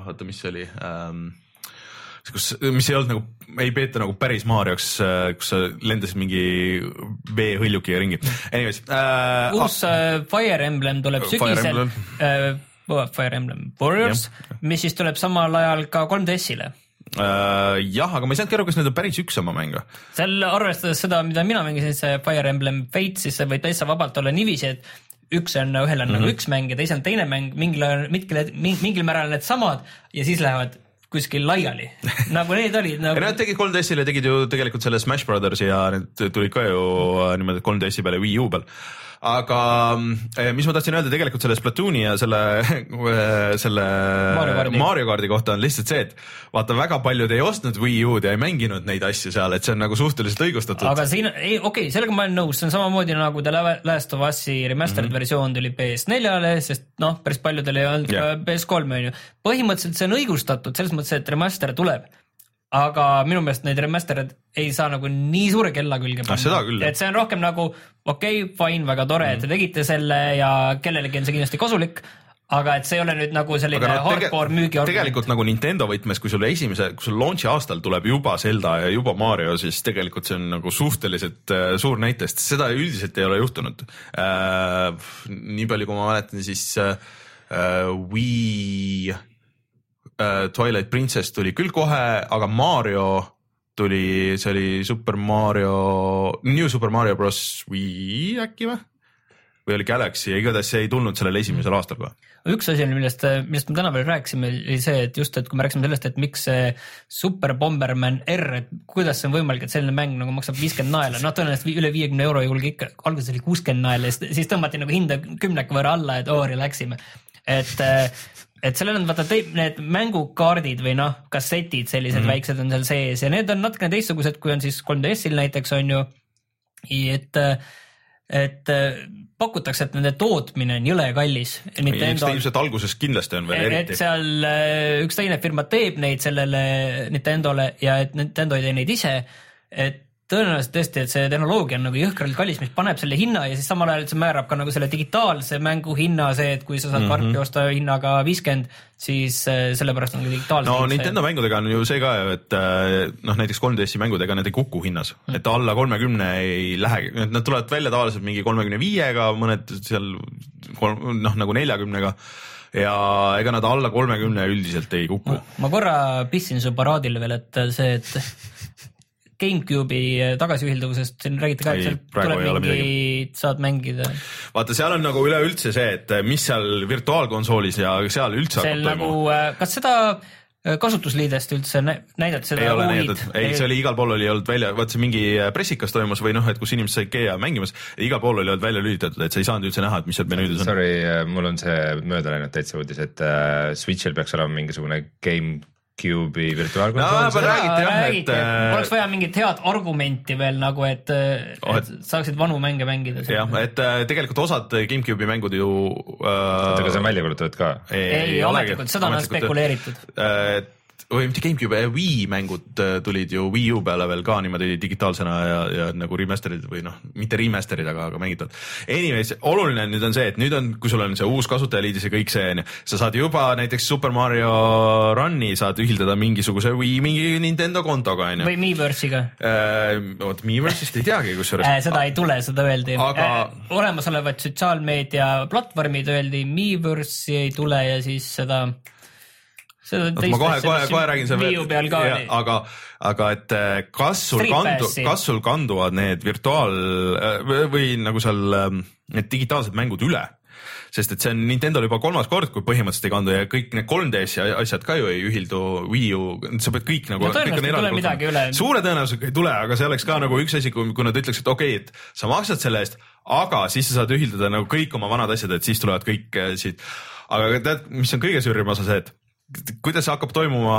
oota, mis see oli ähm,, kus, mis ei olnud nagu, ei peeta nagu päris Marioks, kus sa lendasid mingi veehõljukiga ringi. Anyways äh,. uus äh, Fire Emblem tuleb sügisel. Äh, Fire Emblem Warriors, mis siis tuleb samal ajal ka 3DS-ile. äh, jah, aga ma ei saanudki aru, kas need on päris üks sama mäng või? seal arvestades seda, mida mina mängisin, see Fire Emblem Fate, siis see võib täitsa vabalt olla niiviisi, et üks on, ühel on mm -hmm. nagu üks mäng ja teisel on teine mäng, mingil, mingil, mingil määral on need samad ja siis lähevad kuskil laiali, nagu need olid nagu nad tegid 3DS-ile, tegid ju tegelikult selle Smash Brothersi ja need tulid ka ju äh, niimoodi 3DS-i peale Wii U peal. Aga eh, mis ma tahtsin öelda tegelikult selle Splatooni ja selle, selle Mario kaardi. Mario kaardi kohta on lihtsalt see, et vaata, väga paljud ei ostnud Wii U-d ja ei mänginud neid asju seal, et see on nagu suhteliselt õigustatud. aga siin, ei okei okay,, sellega ma olen nõus, see on samamoodi nagu The Last of Us'i remastered mm -hmm. versioon tuli PS4-le, sest noh, päris paljudel ei olnud yeah. ka PS3 on ju. põhimõtteliselt see on õigustatud selles mõttes, et remaster tuleb. Aga minu meelest neid remaster'id ei saa nagu nii suure kella külge Ah, küll, jah. et see on rohkem nagu okei okay,, fine, väga tore mm, -hmm. et te tegite selle ja kellelegi on see kindlasti kasulik. aga et see ei ole nüüd nagu selline aga no, hardcore müügiargument. tegelikult nagu Nintendo võtmes, kui sul esimese, kui sul launch'i aastal tuleb juba Zelda ja juba Mario, siis tegelikult see on nagu suhteliselt äh, suur näitaja, sest seda üldiselt ei ole juhtunud äh,. nii palju, kui ma mäletan, siis äh, Wii äh, Twilight Princess tuli küll kohe, aga Mario tuli, see oli Super Mario, New Super Mario Bros Wii äkki või? või oli Galaxy, igatahes see ei tulnud sellel esimesel aastal kohe. üks asi on, millest, millest me täna veel rääkisime, oli see, et just, et kui me rääkisime sellest, et miks see Super Bomberman R, et kuidas see on võimalik, et selline mäng nagu maksab viiskümmend naela, noh, tõenäoliselt üle viiekümne euro ei julge ikka, alguses oli kuuskümmend naela ja siis- siis tõmmati nagu hinda kümneka võrra alla, et oo, relax ime. et, et sellel on vaata need mängukaardid või noh, kassetid sellised mm -hmm. väiksed on seal sees ja need on natukene teistsugused, kui on siis 3DS-il näiteks on ju. et, et pakutakse, et nende tootmine on jõle kallis. ilmselt ilmselt alguses kindlasti on veel et eriti. seal äh, üks teine firma teeb neid sellele Nintendole ja et Nintendo ei tee neid ise, et tõenäoliselt tõesti, et see tehnoloogia on nagu jõhkralt kallis, mis paneb selle hinna ja siis samal ajal see määrab ka nagu selle digitaalse mängu hinna, see, et kui sa saad mm -hmm. karpi osta hinnaga viiskümmend, siis äh, sellepärast on ka digitaalse no hind see. Nintendo mängudega on ju see ka ju, et äh, noh, näiteks 3DS-i mängudega need ei kuku hinnas, et alla kolmekümne ei lähegi, nad tulevad välja tavaliselt mingi kolmekümne viiega, mõned seal kolm, noh nagu neljakümnega ja ega nad alla kolmekümne üldiselt ei kuku. ma korra pistsin su paraadile veel, et see, et GameCube'i tagasiühilduvusest siin räägiti ka, et seal tuleb mingi, saad mängida. vaata, seal on nagu üleüldse see, et mis seal virtuaalkonsoolis ja seal üldse see hakkab nagu toimuma., kas seda äh, kasutusliidest üldse nä- näidati seda ei ole näidatud, ei, see oli igal pool oli olnud välja, vaat see mingi pressikas toimus või noh, et kus inimesed said käia mängimas, igal pool oli olnud välja lülitatud, et sa ei saanud üldse näha, et mis seal menüüdes on. Sorry, mul on see mööda läinud täitsa uudis, et äh, Switch'il peaks olema mingisugune GameCube'i No, virtuaalkonsool aga räägiti jah, et, äh, oleks vaja mingit head argumenti veel nagu, et, Oh, et saaksid vanu mänge mängida. jah, et äh, tegelikult osad GameCube'i mängud ju äh, oota, aga see on välja kuulutatud ka? ei, ametlikult, seda on spekuleeritud. et või mitte GameCube, Wii mängud äh, tulid ju Wii U peale veel ka niimoodi digitaalsena ja, ja nagu remaster'id või noh, mitte remaster'id, aga, aga mängitavad. Anyways, oluline nüüd on see, et nüüd on, kui sul on see uus kasutajaliidis ja kõik see onju, sa saad juba näiteks Super Mario Run'i saad ühildada mingisuguse Wii mingi Nintendo kontoga onju. või Miiverse'iga äh,. vot Miiverse'ist ei teagi kusjuures äh,. seda ei tule, seda öeldi aga... äh,. olemasolevad sotsiaalmeedia platvormid öeldi, Miiverse'i ei tule ja siis seda ma kohe, kohe, kohe räägin selle peal ka. aga, aga et eh, kas sul Street kandu, kas sul kanduvad need virtuaal eh, või nagu seal eh, need digitaalsed mängud üle? sest et see on Nintendo'l juba kolmas kord, kui põhimõtteliselt ei kandu ja kõik need 3DS-i asjad ka ju ei ühildu Wii U, sa pead kõik nagu no,. suure tõenäosusega ei tule, aga see oleks ka nagu üks asi, kui, kui nad ütleks, et okei okay,, et sa maksad selle eest, aga siis sa saad ühildada nagu kõik oma vanad asjad, et siis tulevad kõik siit. aga tead, mis on kõige sürrim osa see, et kuidas hakkab toimuma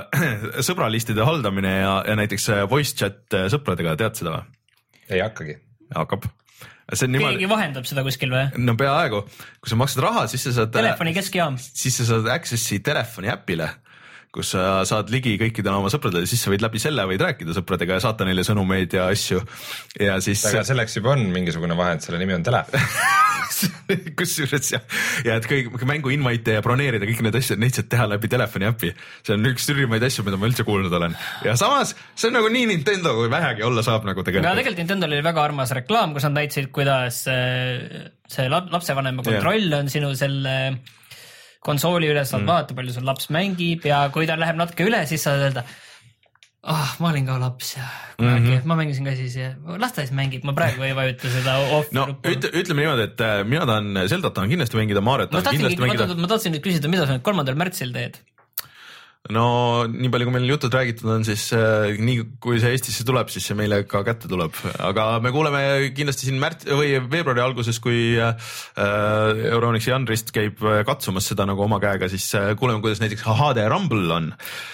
sõbralistide haldamine ja, ja näiteks voice chat sõpradega, tead seda või? ei hakkagi. hakkab. keegi niimoodi... vahendab seda kuskil või? no peaaegu, kui sa maksad raha, siis sa saad. telefoni keskjaam. siis sa saad access'i telefoni äpile kus sa saad ligi kõikidele oma sõpradele, siis sa võid läbi selle võid rääkida sõpradega ja saata neile sõnumeid ja asju ja siis. aga selleks juba on mingisugune vahend, selle nimi on telefon kusjuures jah, ja et kõik mängu invite'e ja broneerida kõik need asjad, neid saad teha läbi telefoni äpi. see on üks sürrimaid asju, mida ma üldse kuulnud olen ja samas see on nagu nii Nintendo, kui vähegi olla saab nagu tegelikult. aga tegelikult Nintendo'l oli väga armas reklaam, kus nad näitasid, kuidas äh, see lapsevanema kontroll yeah. on sinu selle konsooli üle, saad mm. vaadata, palju sul laps mängib ja kui ta läheb natuke üle, siis saad öelda ah oh,, ma olin ka laps ja kunagi mm, -hmm. ma mängisin ka siis ja las ta siis mängib, ma praegu ei vajuta seda off no ütle, ütleme niimoodi, et äh, mina tahan Zeldat tahan kindlasti mängida, Mariot tahan kindlasti mängida. ma tahtsin nüüd küsida, mida sa nüüd kolmandal märtsil teed? No nii palju, kui meil jutud räägitud on, siis äh, nii kui see Eestisse tuleb, siis see meile ka kätte tuleb, aga me kuuleme kindlasti siin märts või veebruari alguses, kui äh, Euronixi Jan Rist käib äh, katsumas seda nagu oma käega, siis äh, kuuleme, kuidas näiteks HD Rumble on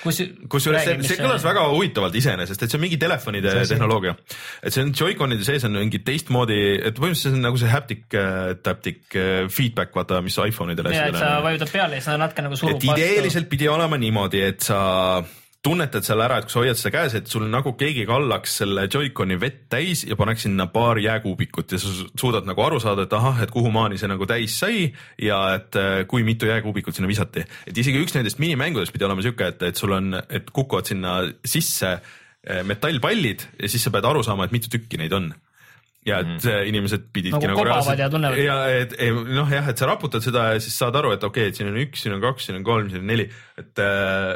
Kus,. kusjuures see, see kõlas väga huvitavalt iseenesest, et see on mingi telefonide see tehnoloogia, et see on Joy-Conide sees on mingi teistmoodi, et põhimõtteliselt see on nagu see haptic äh,, taptic äh, feedback, vaata, mis iPhone idel. ja, et sa vajutad peale ja siis natuke nagu surub vastu. ideeliselt pidi olema niimoodi niimoodi, et sa tunnetad selle ära, et kui sa hoiad seda käes, et sul nagu keegi kallaks selle Joy-Coni vett täis ja paneks sinna paar jääkuubikut ja sa suudad nagu aru saada, et ahah, et kuhumaani see nagu täis sai ja et äh, kui mitu jääkuubikut sinna visati. et isegi üks nendest minimängudest pidi olema siuke, et, et sul on, et kukuvad sinna sisse äh, metallpallid ja siis sa pead aru saama, et mitu tükki neid on ja et mm -hmm. inimesed pididki nagu, nagu reaalselt ja tunnevad. ja et noh, jah, et sa raputad seda ja siis saad aru, et okei okay,, et siin on üks, siin on kaks, siin on kolm, siin on neli, et äh,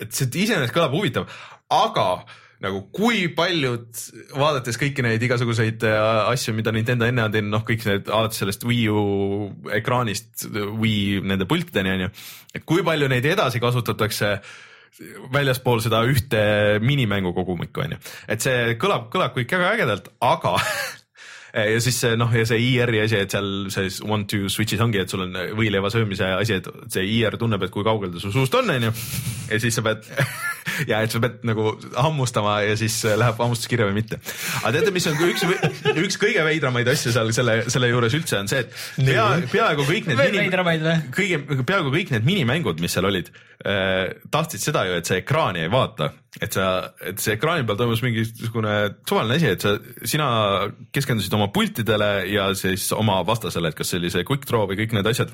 et see iseenesest kõlab huvitav, aga nagu kui paljud, vaadates kõiki neid igasuguseid äh, asju, mida Nintendo enne on teinud, noh, kõik need alates sellest Wii U ekraanist Wii nende pultideni onju, et kui palju neid edasi kasutatakse väljaspool seda ühte minimängu kogumikku onju, et see kõlab, kõlab kõik väga ägedalt, aga ja siis see noh, ja see IR-i asi, et seal see one two switch'is ongi, et sul on võileiva söömise asi, et see IR tunneb, et kui kaugel ta su suust on, onju. ja siis sa pead ja et sa pead nagu hammustama ja siis läheb hammustuskirja või mitte. aga teate, mis on üks, üks kõige veidramaid asju seal selle, selle juures üldse on see, et pea, peaaegu kõik need mini, kõige, peaaegu kõik need minimängud, mis seal olid eh,, tahtsid seda ju, et sa ekraani ei vaata et sa, et see ekraani peal toimus mingisugune suvaline asi, et sa, sina keskendusid oma pultidele ja siis oma vastasele, et kas see oli see quick draw või kõik need asjad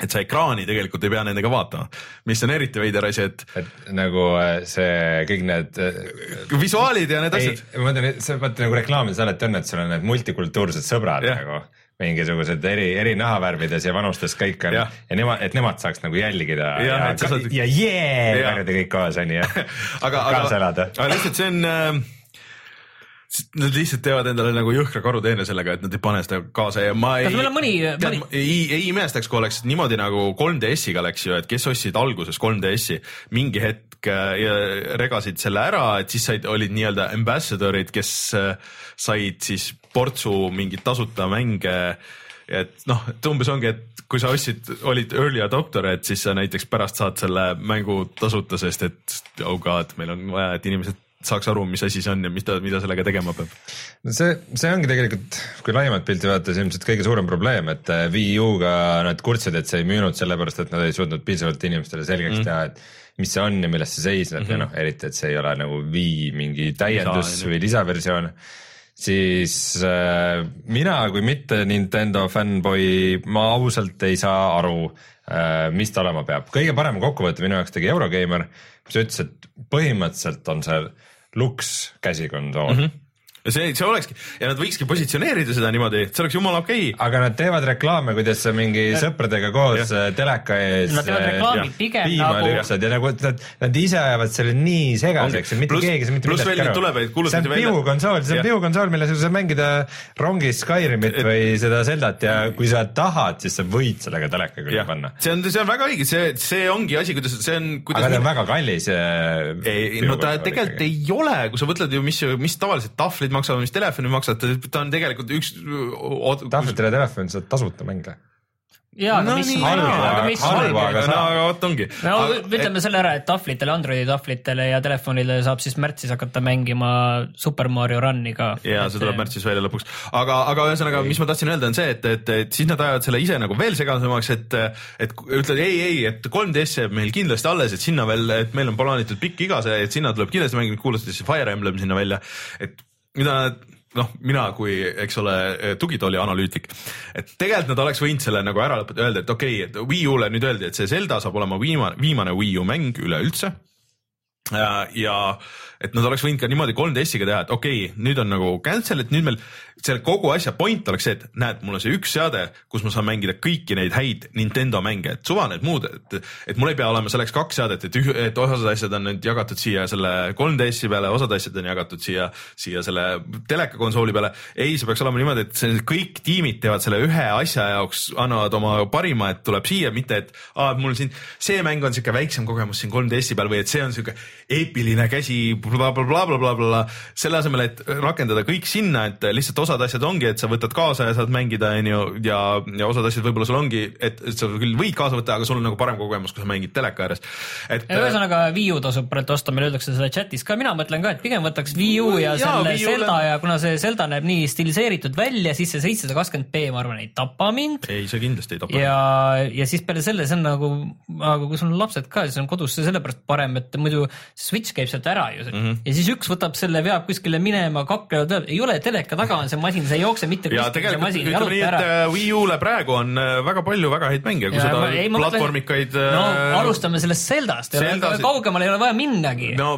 et sa ekraani tegelikult ei pea nendega vaatama, mis on eriti veider asi, et. et nagu äh, see kõik need. Äh, visuaalid ja need ei, asjad. ma mõtlen, see vaata nagu reklaamides alati on, et sul on need multikultuursed sõbrad yeah. nagu mingisugused eri, eri nahavärvides ja vanustes kõik on ja, ja nemad, et nemad saaks nagu jälgida ja, ja, ja, saad... ja jee, palju te kõik koos on ju aga, aga, aga lihtsalt see on äh, Nad lihtsalt teevad endale nagu jõhkra karuteene sellega, et nad ei pane seda kaasa ja ma ei. kas meil on mõni, mõni...? ei, ei imestaks, kui oleks niimoodi nagu 3DS-iga läks ju, et kes ostsid alguses 3DS-i, mingi hetk äh, regasid selle ära, et siis said, olid nii-öelda ambassador'id, kes äh, said siis portsu mingeid tasuta mänge et noh, et umbes ongi, et kui sa ostsid, olid early adopter, et siis sa näiteks pärast saad selle mängu tasuta, sest et oh god, meil on vaja, et inimesed saaks aru, mis asi see on ja mida, mida sellega tegema peab. no see, see ongi tegelikult, kui laiemat pilti vaadata, siis ilmselt kõige suurem probleem, et äh, Wii U-ga nad kurtsid, et see ei müünud sellepärast, et nad ei suutnud piisavalt inimestele selgeks mm. teha, et mis see on ja milles see seisneb mm -hmm. ja noh, eriti, et see ei ole nagu Wii mingi täiendus Lisa, või lisaversioon siis äh, mina kui mitte Nintendo fännboi, ma ausalt ei saa aru äh,, mis ta olema peab. kõige parema kokkuvõtte minu jaoks tegi Eurogeimer, mis ütles, et põhimõtteliselt on see Lux käsikonsool mm. -hmm see, see olekski ja nad võikski positsioneerida seda niimoodi, et see oleks jumala okei okay.. aga nad teevad reklaame, kuidas sa mingi ja. sõpradega koos ja. Äh, teleka ees. Nad teevad reklaami ja. pigem nagu. lükkad ja nagu nad, nad ise ajavad selle nii segaseks, et mitte plus, keegi ei saa mitte midagi aru. see on pihukonsool, see on pihukonsool, milles sa saad mängida rongis Skyrimit et, või seda Zeldat ja kui sa tahad, siis sa võid sellega teleka külge panna. see on, see on väga õige, see, see ongi asi, kuidas, see on. aga ta on väga kallis. ei, no ta tegelikult ei ole, kui sa mõtled ju, mis, mis tavaliselt tahvlid tahvlid maksavad, mis telefoni maksate, ta on tegelikult üks. tahvlitele telefon saad tasuta mänge jaa, aga no, mis halba, aga mis halba, aga no aga vot ongi. no aga, ütleme et... selle ära, et tahvlitele, Androidi tahvlitele ja telefonile saab siis märtsis hakata mängima Super Mario Run'i ka. ja see tuleb märtsis välja lõpuks, aga, aga ühesõnaga, mis ma tahtsin öelda, on see, et, et, et siis nad ajavad selle ise nagu veel segasemaks, et, et ütled ei, ei, et 3DS jääb meil kindlasti alles, et sinna veel, et meil on plaanitud pikk iga see, et sinna tuleb kindlasti mängida, kuulutati siis Fire Emblem sinna välja, et mida nad noh, mina kui, eks ole, tugitooli analüütik, et tegelikult nad oleks võinud selle nagu ära lõpetada, öelda, et okei okay,, et Wii U-le nüüd öeldi, et see Zelda saab olema viimane, viimane Wii U mäng üleüldse. ja et nad oleks võinud ka niimoodi 3DS-iga teha, et okei okay,, nüüd on nagu cancel, et nüüd meil selle kogu asja point oleks see, et näed, mul on see üks seade, kus ma saan mängida kõiki neid häid Nintendo mänge, et suva need muud, et, et mul ei pea olema selleks kaks seadet, et, et osad asjad on nüüd jagatud siia selle 3DS-i peale, osad asjad on jagatud siia, siia selle teleka konsooli peale. ei, see peaks olema niimoodi, et see, kõik tiimid teevad selle ühe asja jaoks, annavad oma parima, et tuleb siia, mitte et aa, mul siin see mäng on sihuke väiksem kogemus siin 3DS-i peal või et see on sihuke eepiline käsi blablabla, bla, bla, bla, bla, selle asemel, et rakendada kõik sinna, et lihtsalt osad asjad ongi, et sa võtad kaasa ja saad mängida, onju, ja, ja osad asjad võib-olla sul ongi, et, sa küll võid kaasa võtta, aga sul on nagu parem kogemus, kui sa mängid teleka ääres. et. ühesõnaga Wii U tasub praegu osta, meile öeldakse seda chatis ka, mina mõtlen ka, et pigem võtaks Wii U ja, ja selle Zelda ja kuna see Zelda näeb nii stiliseeritud välja, siis see seitsesada kakskümmend B, ma arvan, ei tapa mind. ei, see kindlasti ei tapa. ja, ja siis peale selle, see on nagu, aga kui sul on lapsed ka, siis on kodus see sellepärast parem, et muidu Switch käib sealt ära ju mm. -hmm. ja siis üks võtab selle, veab kuskile minema, kaklevad, ei ole teleka taga on see masin, see ei jookse mitte kuskile, see masin jaluta ära. Äh, Wii U-le praegu on äh, väga palju väga häid mänge, kui ja, seda ei, platvormikaid. no äh, alustame sellest Zeldast, kaugemale ei ole vaja minnagi. no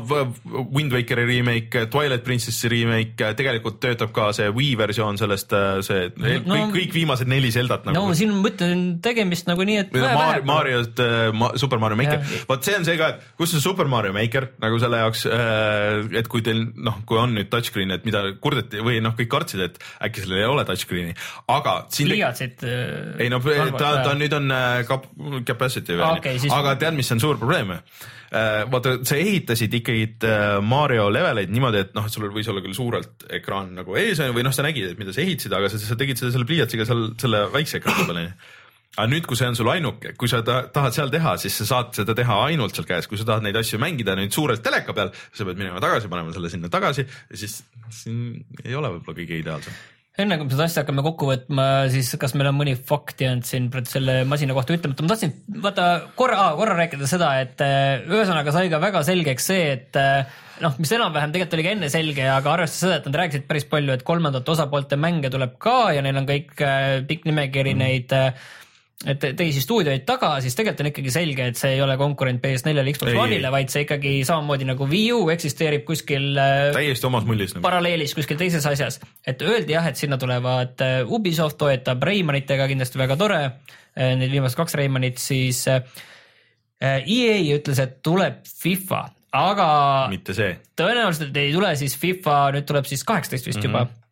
Wind Wakeri remake, Twilight Princessi remake, tegelikult töötab ka see Wii versioon sellest, see no, kõik, kõik viimased neli Zeldat nagu. no siin ma ütlen tegemist nagu nii, et. Mario, Mario't, Super Mario Maker, vot see on see ka, et kus on Super Mario Maker nagu selle jaoks, et kui teil noh, kui on nüüd touchscreen, et mida kurdeti või noh, kõik kartsid, et äkki sellel ei ole touchscreen'i, aga siin. pliiatsid. ei no ta, ta nüüd on cap, äh, capacity veel okay,, aga tead, mis on suur probleem? Äh, vaata, sa ehitasid ikkagi äh, Mario leveleid niimoodi, et noh, sul võis olla küll suurelt ekraan nagu ees või noh, sa nägid, et mida sa ehitasid, aga sa, sa tegid seda selle pliiatsiga seal selle väikse ekraani peal onju aga nüüd, kui see on sul ainuke, kui sa tahad seal teha, siis sa saad seda teha ainult seal käes, kui sa tahad neid asju mängida nüüd suurelt teleka peal, sa pead minema tagasi, panema selle sinna tagasi ja siis siin ei ole võib-olla kõige ideaalsem. Enne kui me seda asja hakkame kokku võtma, siis kas meil on mõni fakt jäänud siin selle masina kohta ütlemata, ma tahtsin vaata korra, korra rääkida seda, et äh, ühesõnaga sai ka väga selgeks see, et äh, noh, mis enam-vähem tegelikult oli ka enne selge, aga arvestades seda, et nad rääkisid päris palju, et kolmandate osapoolte mänge tuleb ka ja neil on kõik äh, pikk nimekiri mm. neid et teisi stuudioid taga, siis tegelikult on ikkagi selge, et see ei ole konkurent PS4-le, Xbox One'ile, vaid see ikkagi samamoodi nagu Wii U eksisteerib kuskil. Äh, täiesti omas mullis nagu.. paralleelis kuskil teises asjas, et öeldi jah, et sinna tulevad äh, Ubisoft toetab Raymanitega kindlasti väga tore. Äh, need viimased kaks Raymanit, siis EA ütles, et tuleb FIFA, aga. mitte see. tõenäoliselt ei tule siis FIFA, nüüd tuleb siis kaheksateist vist mm -hmm. juba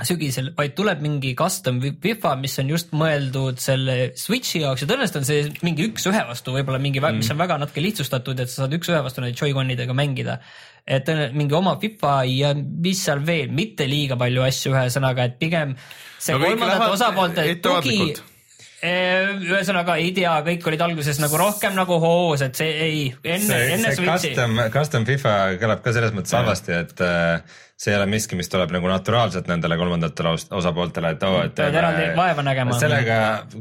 sügisel, vaid tuleb mingi custom FIFA, mis on just mõeldud selle Switch'i jaoks ja tõenäoliselt on see mingi üks-ühe vastu, võib-olla mingi mm., mis on väga natuke lihtsustatud, et sa saad üks-ühe vastu neid Joy-Conidega mängida. et mingi oma FIFA ja mis seal veel, mitte liiga palju asju, ühesõnaga, et pigem see no, kolmandate osapoolte tugi ühesõnaga ei tea, kõik olid alguses nagu rohkem nagu hoos, et see ei, enne, enne Switchi. custom, custom FIFA kõlab ka selles mõttes halvasti, et äh, see ei ole miski, mis tuleb nagu naturaalselt nendele kolmandatele os- osapooltele, et oo, et Pead eraldi vaeva nägema. sellega,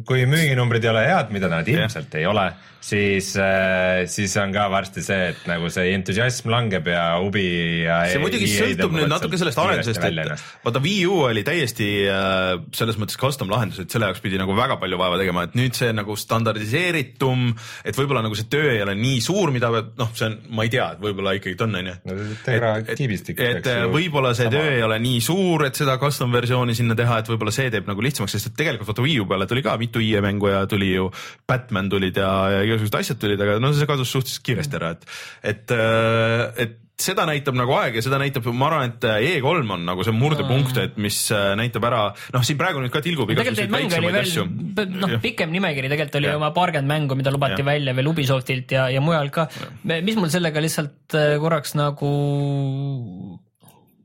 kui müüginumbrid ei ole head, mida nad ilmselt ei ole, siis äh, siis on ka varsti see, et nagu see entusiasm langeb ja huvi ja see muidugi EA sõltub nüüd natuke sellest arendusest, et vaata Wii U oli täiesti äh, selles mõttes custom lahendus, et selle jaoks pidi nagu väga palju vaeva tegema, et nüüd see nagu standardiseeritum, et võib-olla nagu see töö ei ole nii suur, mida noh, see on, ma ei tea, et võib-olla ikkagi on, on ju. No Tegra kiibistik et peaks ju võib-olla see töö ei ole nii suur, et seda custom versiooni sinna teha, et võib-olla see teeb nagu lihtsamaks, sest et tegelikult vaata Wii U peale tuli ka mitu IE mängu ja tuli ju Batman tulid ja, ja igasugused asjad tulid, aga no see kadus suhteliselt kiiresti ära, et, et, et seda näitab nagu aeg ja seda näitab, ma arvan, et E3 on nagu see murdepunkt, et mis äh, näitab ära, noh, siin praegu nüüd ka tilgub igasuguseid väiksemaid asju. noh, pikem nimekiri tegelikult oli Jah. oma paarkümmend mängu, mida lubati Jah. välja veel Ubisoftilt ja, ja mujal ka. mis mul sellega lihtsalt äh, korraks nagu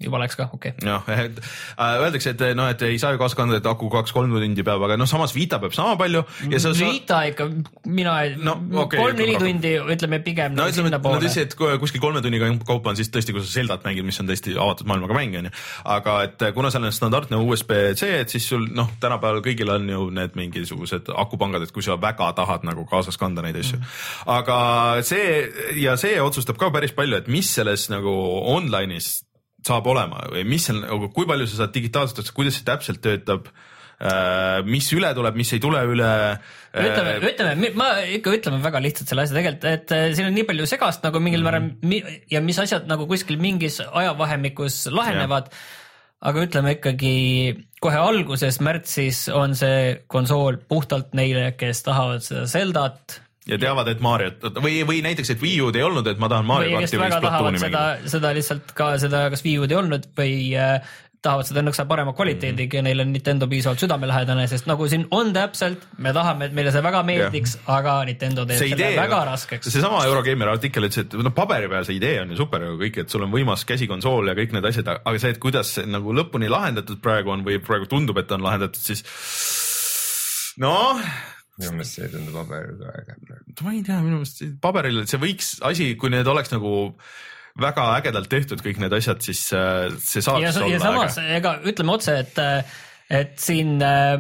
juba läks ka, okei okay. jah, et äh, öeldakse, et noh, et ei saa ju kaasa kanda, et aku kaks-kolm tundi peab, aga noh, samas Vita peab sama palju sa, Vita ikka, mina No, okei, kolm-neli tundi, ütleme pigem no ütleme, et nad sinnapoole. ütlesid, et kuskil kolme tunniga kaupa on siis tõesti, kui sa Zeldat mängid, mis on tõesti avatud maailmaga mäng onju. aga et kuna seal on standardne USB-C, et siis sul noh, tänapäeval kõigil on ju need mingisugused akupangad, et kui sa väga tahad nagu kaasas kanda neid asju mm. aga see ja see otsustab ka päris palju, et mis selles nagu online'is saab olema või mis seal nagu, kui palju sa saad digitaalselt kuidas see täpselt töötab mis üle tuleb, mis ei tule üle. ütleme, ütleme, ma ikka ütleme väga lihtsalt selle asja tegelikult, et äh, siin on nii palju segast nagu mingil määral mi- ja mis asjad nagu kuskil mingis ajavahemikus lahenevad. aga ütleme ikkagi kohe alguses märtsis on see konsool puhtalt neile, kes tahavad seda Zeldat ja teavad, et Mariot või, või näiteks, et Wii U-d ei olnud, et ma tahan Mario karti või Splatooni seda mängida., seda lihtsalt ka seda, kas Wii U-d ei olnud või äh, tahavad seda nõksa parema kvaliteediga Mhm. ja neil on Nintendo piisavalt südamelähedane, sest nagu siin on täpselt, me tahame, et meile see väga meeldiks, aga Nintendo teeb see selle idee, väga raskeks. seesama Eurogeimeri artikkel ütles, et noh, paberi peal see idee on ju super ju kõik, et sul on võimas käsikonsool ja kõik need asjad, aga see, et kuidas see nagu lõpuni lahendatud praegu on või praegu tundub, et on lahendatud, siis noh minu meelest see ei tundu paberil ka äge praegu. ma ei tea, minu meelest paberil, et see võiks asi, kui need oleks nagu väga ägedalt tehtud, kõik need asjad, siis äh, see saaks ja, olla ja samas äge. ega ütleme otse, et, et siin äh,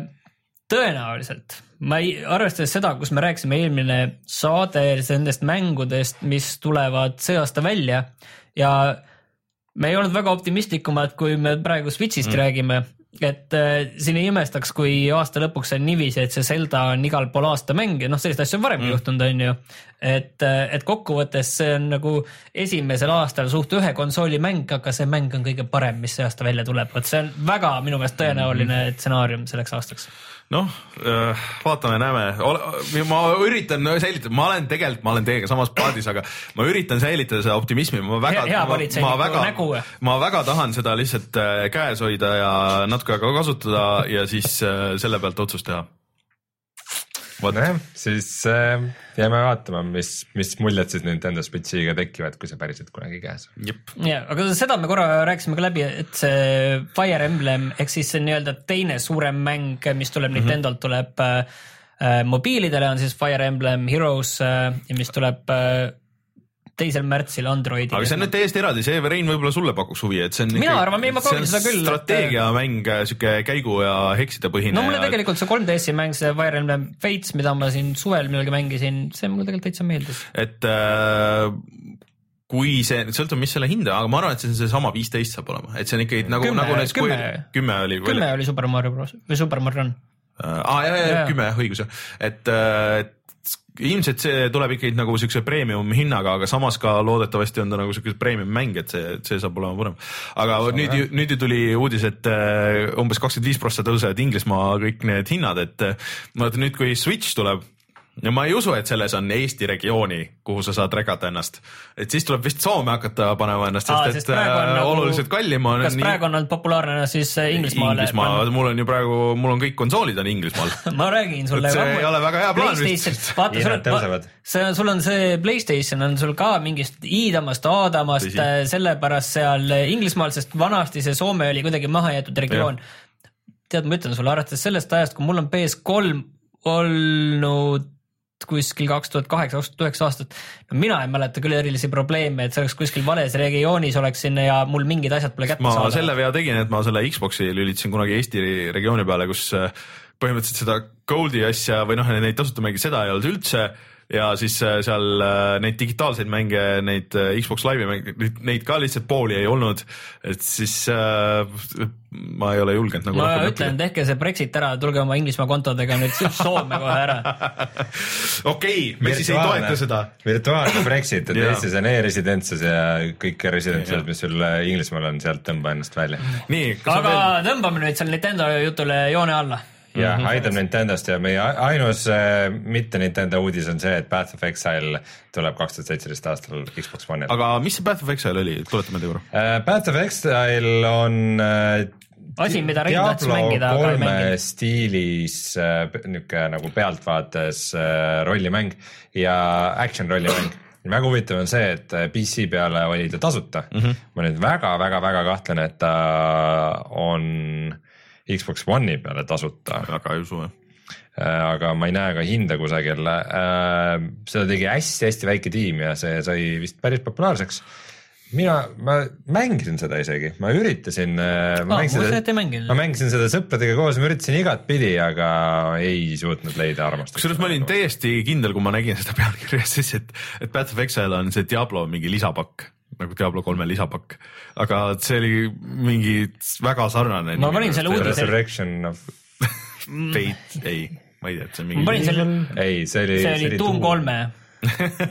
tõenäoliselt ma ei, arvestades seda, kus me rääkisime eelmine saade nendest mängudest, mis tulevad see aasta välja ja me ei olnud väga optimistlikumad, kui me praegu Switch'ist mm. räägime, et äh, siin ei imestaks, kui aasta lõpuks on niiviisi, et see Zelda on igal pool aasta mäng ja noh, selliseid asju on varemgi mm. juhtunud, on ju. et, et kokkuvõttes see on nagu esimesel aastal suht ühe konsooli mäng, aga see mäng on kõige parem, mis see aasta välja tuleb, vot see on väga minu meelest tõenäoline Mhm. stsenaarium selleks aastaks noh, vaatame-näeme, ma üritan säilitada, ma olen tegelikult, ma olen teiega samas paadis, aga ma üritan säilitada seda optimismi, ma väga, ma, ma väga ma väga tahan seda lihtsalt äh, käes hoida ja natuke aega kasutada ja siis äh, selle pealt otsust teha. vot, nojah, siis äh, jääme vaatama, mis, mis muljed siis Nintendo Switchiga tekivad, kui see päriselt kunagi käes on. ja, aga seda me korra rääkisime ka läbi, et see Fire Emblem ehk siis see nii-öelda teine suurem mäng, mis tuleb mm -hmm. Nintendolt, tuleb äh, äh, mobiilidele on siis Fire Emblem Heroes äh, ja mis tuleb äh, teisel märtsil Androidile. aga see on nüüd täiesti eraldi, see Rein võib-olla sulle pakuks huvi, et see on. Mina arvan, ma proovin seda küll, et- strateegiamäng, sihuke käigu ja hekside põhine. no mulle tegelikult see 3DS-i mäng, see Fire Emblem Fates, mida ma siin suvel millalgi mängisin, see mulle tegelikult täitsa meeldis. et äh, kui see, sõltub, mis selle hinda, aga ma arvan, et see on seesama viisteist saab olema, et see on ikkagi nagu, nagu kümme- Square, kümme oli. kümme oli Super Mario Bros või Super Mario Run. aa, ja, ja, ja Jaa. kümme, õigus jah, et, et ilmselt see tuleb ikkagi nagu siukse premium hinnaga, aga samas ka loodetavasti on ta nagu siuke premium mäng, et see, see saab olema põnev. aga Sama nüüd, nüüd ju tuli uudis, et äh, umbes kakskümmend viis prossa tõusevad Inglismaa kõik need hinnad, et äh, vaata nüüd, kui Switch tuleb ja ma ei usu, et selles on Eesti regiooni, kuhu sa saad regata ennast, et siis tuleb vist Soome hakata panema ennast, Aa, sest sest et praegu on äh, nagu- oluliselt kallim on. kas praegu on olnud populaarne siis äh, Inglismaale? Inglismaa, mul on ju praegu, mul on kõik konsoolid on Inglismaal ma räägin sulle. See ei ole väga hea plaan vist. vaata, sul tõusevad. see, sul on see Playstation on sul ka mingist iidamast, aadamast Tõsi., sellepärast seal Inglismaal, sest vanasti see Soome oli kuidagi maha jäetud regioon. tead, ma ütlen sulle, arvates sellest ajast, kui mul on PS3 olnud kuskil kaks tuhat kaheksa, kaks tuhat üheksa aastat. no mina ei mäleta küll erilisi probleeme, et see oleks kuskil vales regioonis oleksin ja mul mingid asjad pole ma kättesaadavad. selle vea tegin, et ma selle Xbox'i lülitasin kunagi Eesti regiooni peale, kus äh, põhimõtteliselt seda Goldi asja või noh, neid tasuta mänge, seda ei olnud üldse ja siis äh, seal äh, neid digitaalseid mänge, neid äh, Xbox Live'i mänge, neid ka lihtsalt pooli ei olnud, et siis äh, ma ei ole julgenud nagu ma ütlen, tehke see Brexit ära, tulge oma Inglismaa kontodega nüüd Soome kohe ära. okei me siis ei toeta seda. virtuaalne Brexit, et. Eestis on e-residentsus ja kõik residentsused, mis sul Inglismaal on, sealt tõmba ennast välja. aga veel? tõmbame nüüd seal Nintendo jutule joone alla. jah, aitab Nintendost ja meie ainus äh, mitte Nintendo uudis on see, et Path of Exile tuleb kaks tuhat seitseteist aastal Xbox One'ile. aga mis see Path of Exile oli, tuleta meelde korra. Uh, Path of Exile on uh, Asi, mida Rein tahtis mängida, aga ei mänginud. stiilis uh, niisugune nagu pealtvaates uh, rollimäng ja action rollimäng väga huvitav on see, et äh, PC peale oli ta tasuta mm. -hmm. ma nüüd väga-väga-väga kahtlen, et ta on Xbox One'i peale tasuta, väga ei usu jah. aga ma ei näe ka hinda kusagil. seda tegi hästi-hästi väike tiim ja see sai vist päris populaarseks mina, ma mängisin seda isegi, ma üritasin. Ei mänginud. ma mängisin seda sõpradega koos, ma üritasin igatpidi, aga ei suutnud leida armastust. kusjuures ma olin täiesti kindel, kui ma nägin seda pealkirja, siis et, et Path of Exile on see Diablo mingi lisapakk nagu Diablo kolme lisapakk, aga see oli mingi väga sarnane. Ma panin selle uudise- Resurrection of, Fate, ei, ma ei tea, et see on ma panin mingi. selle, ei, see oli. see oli Doom. kolme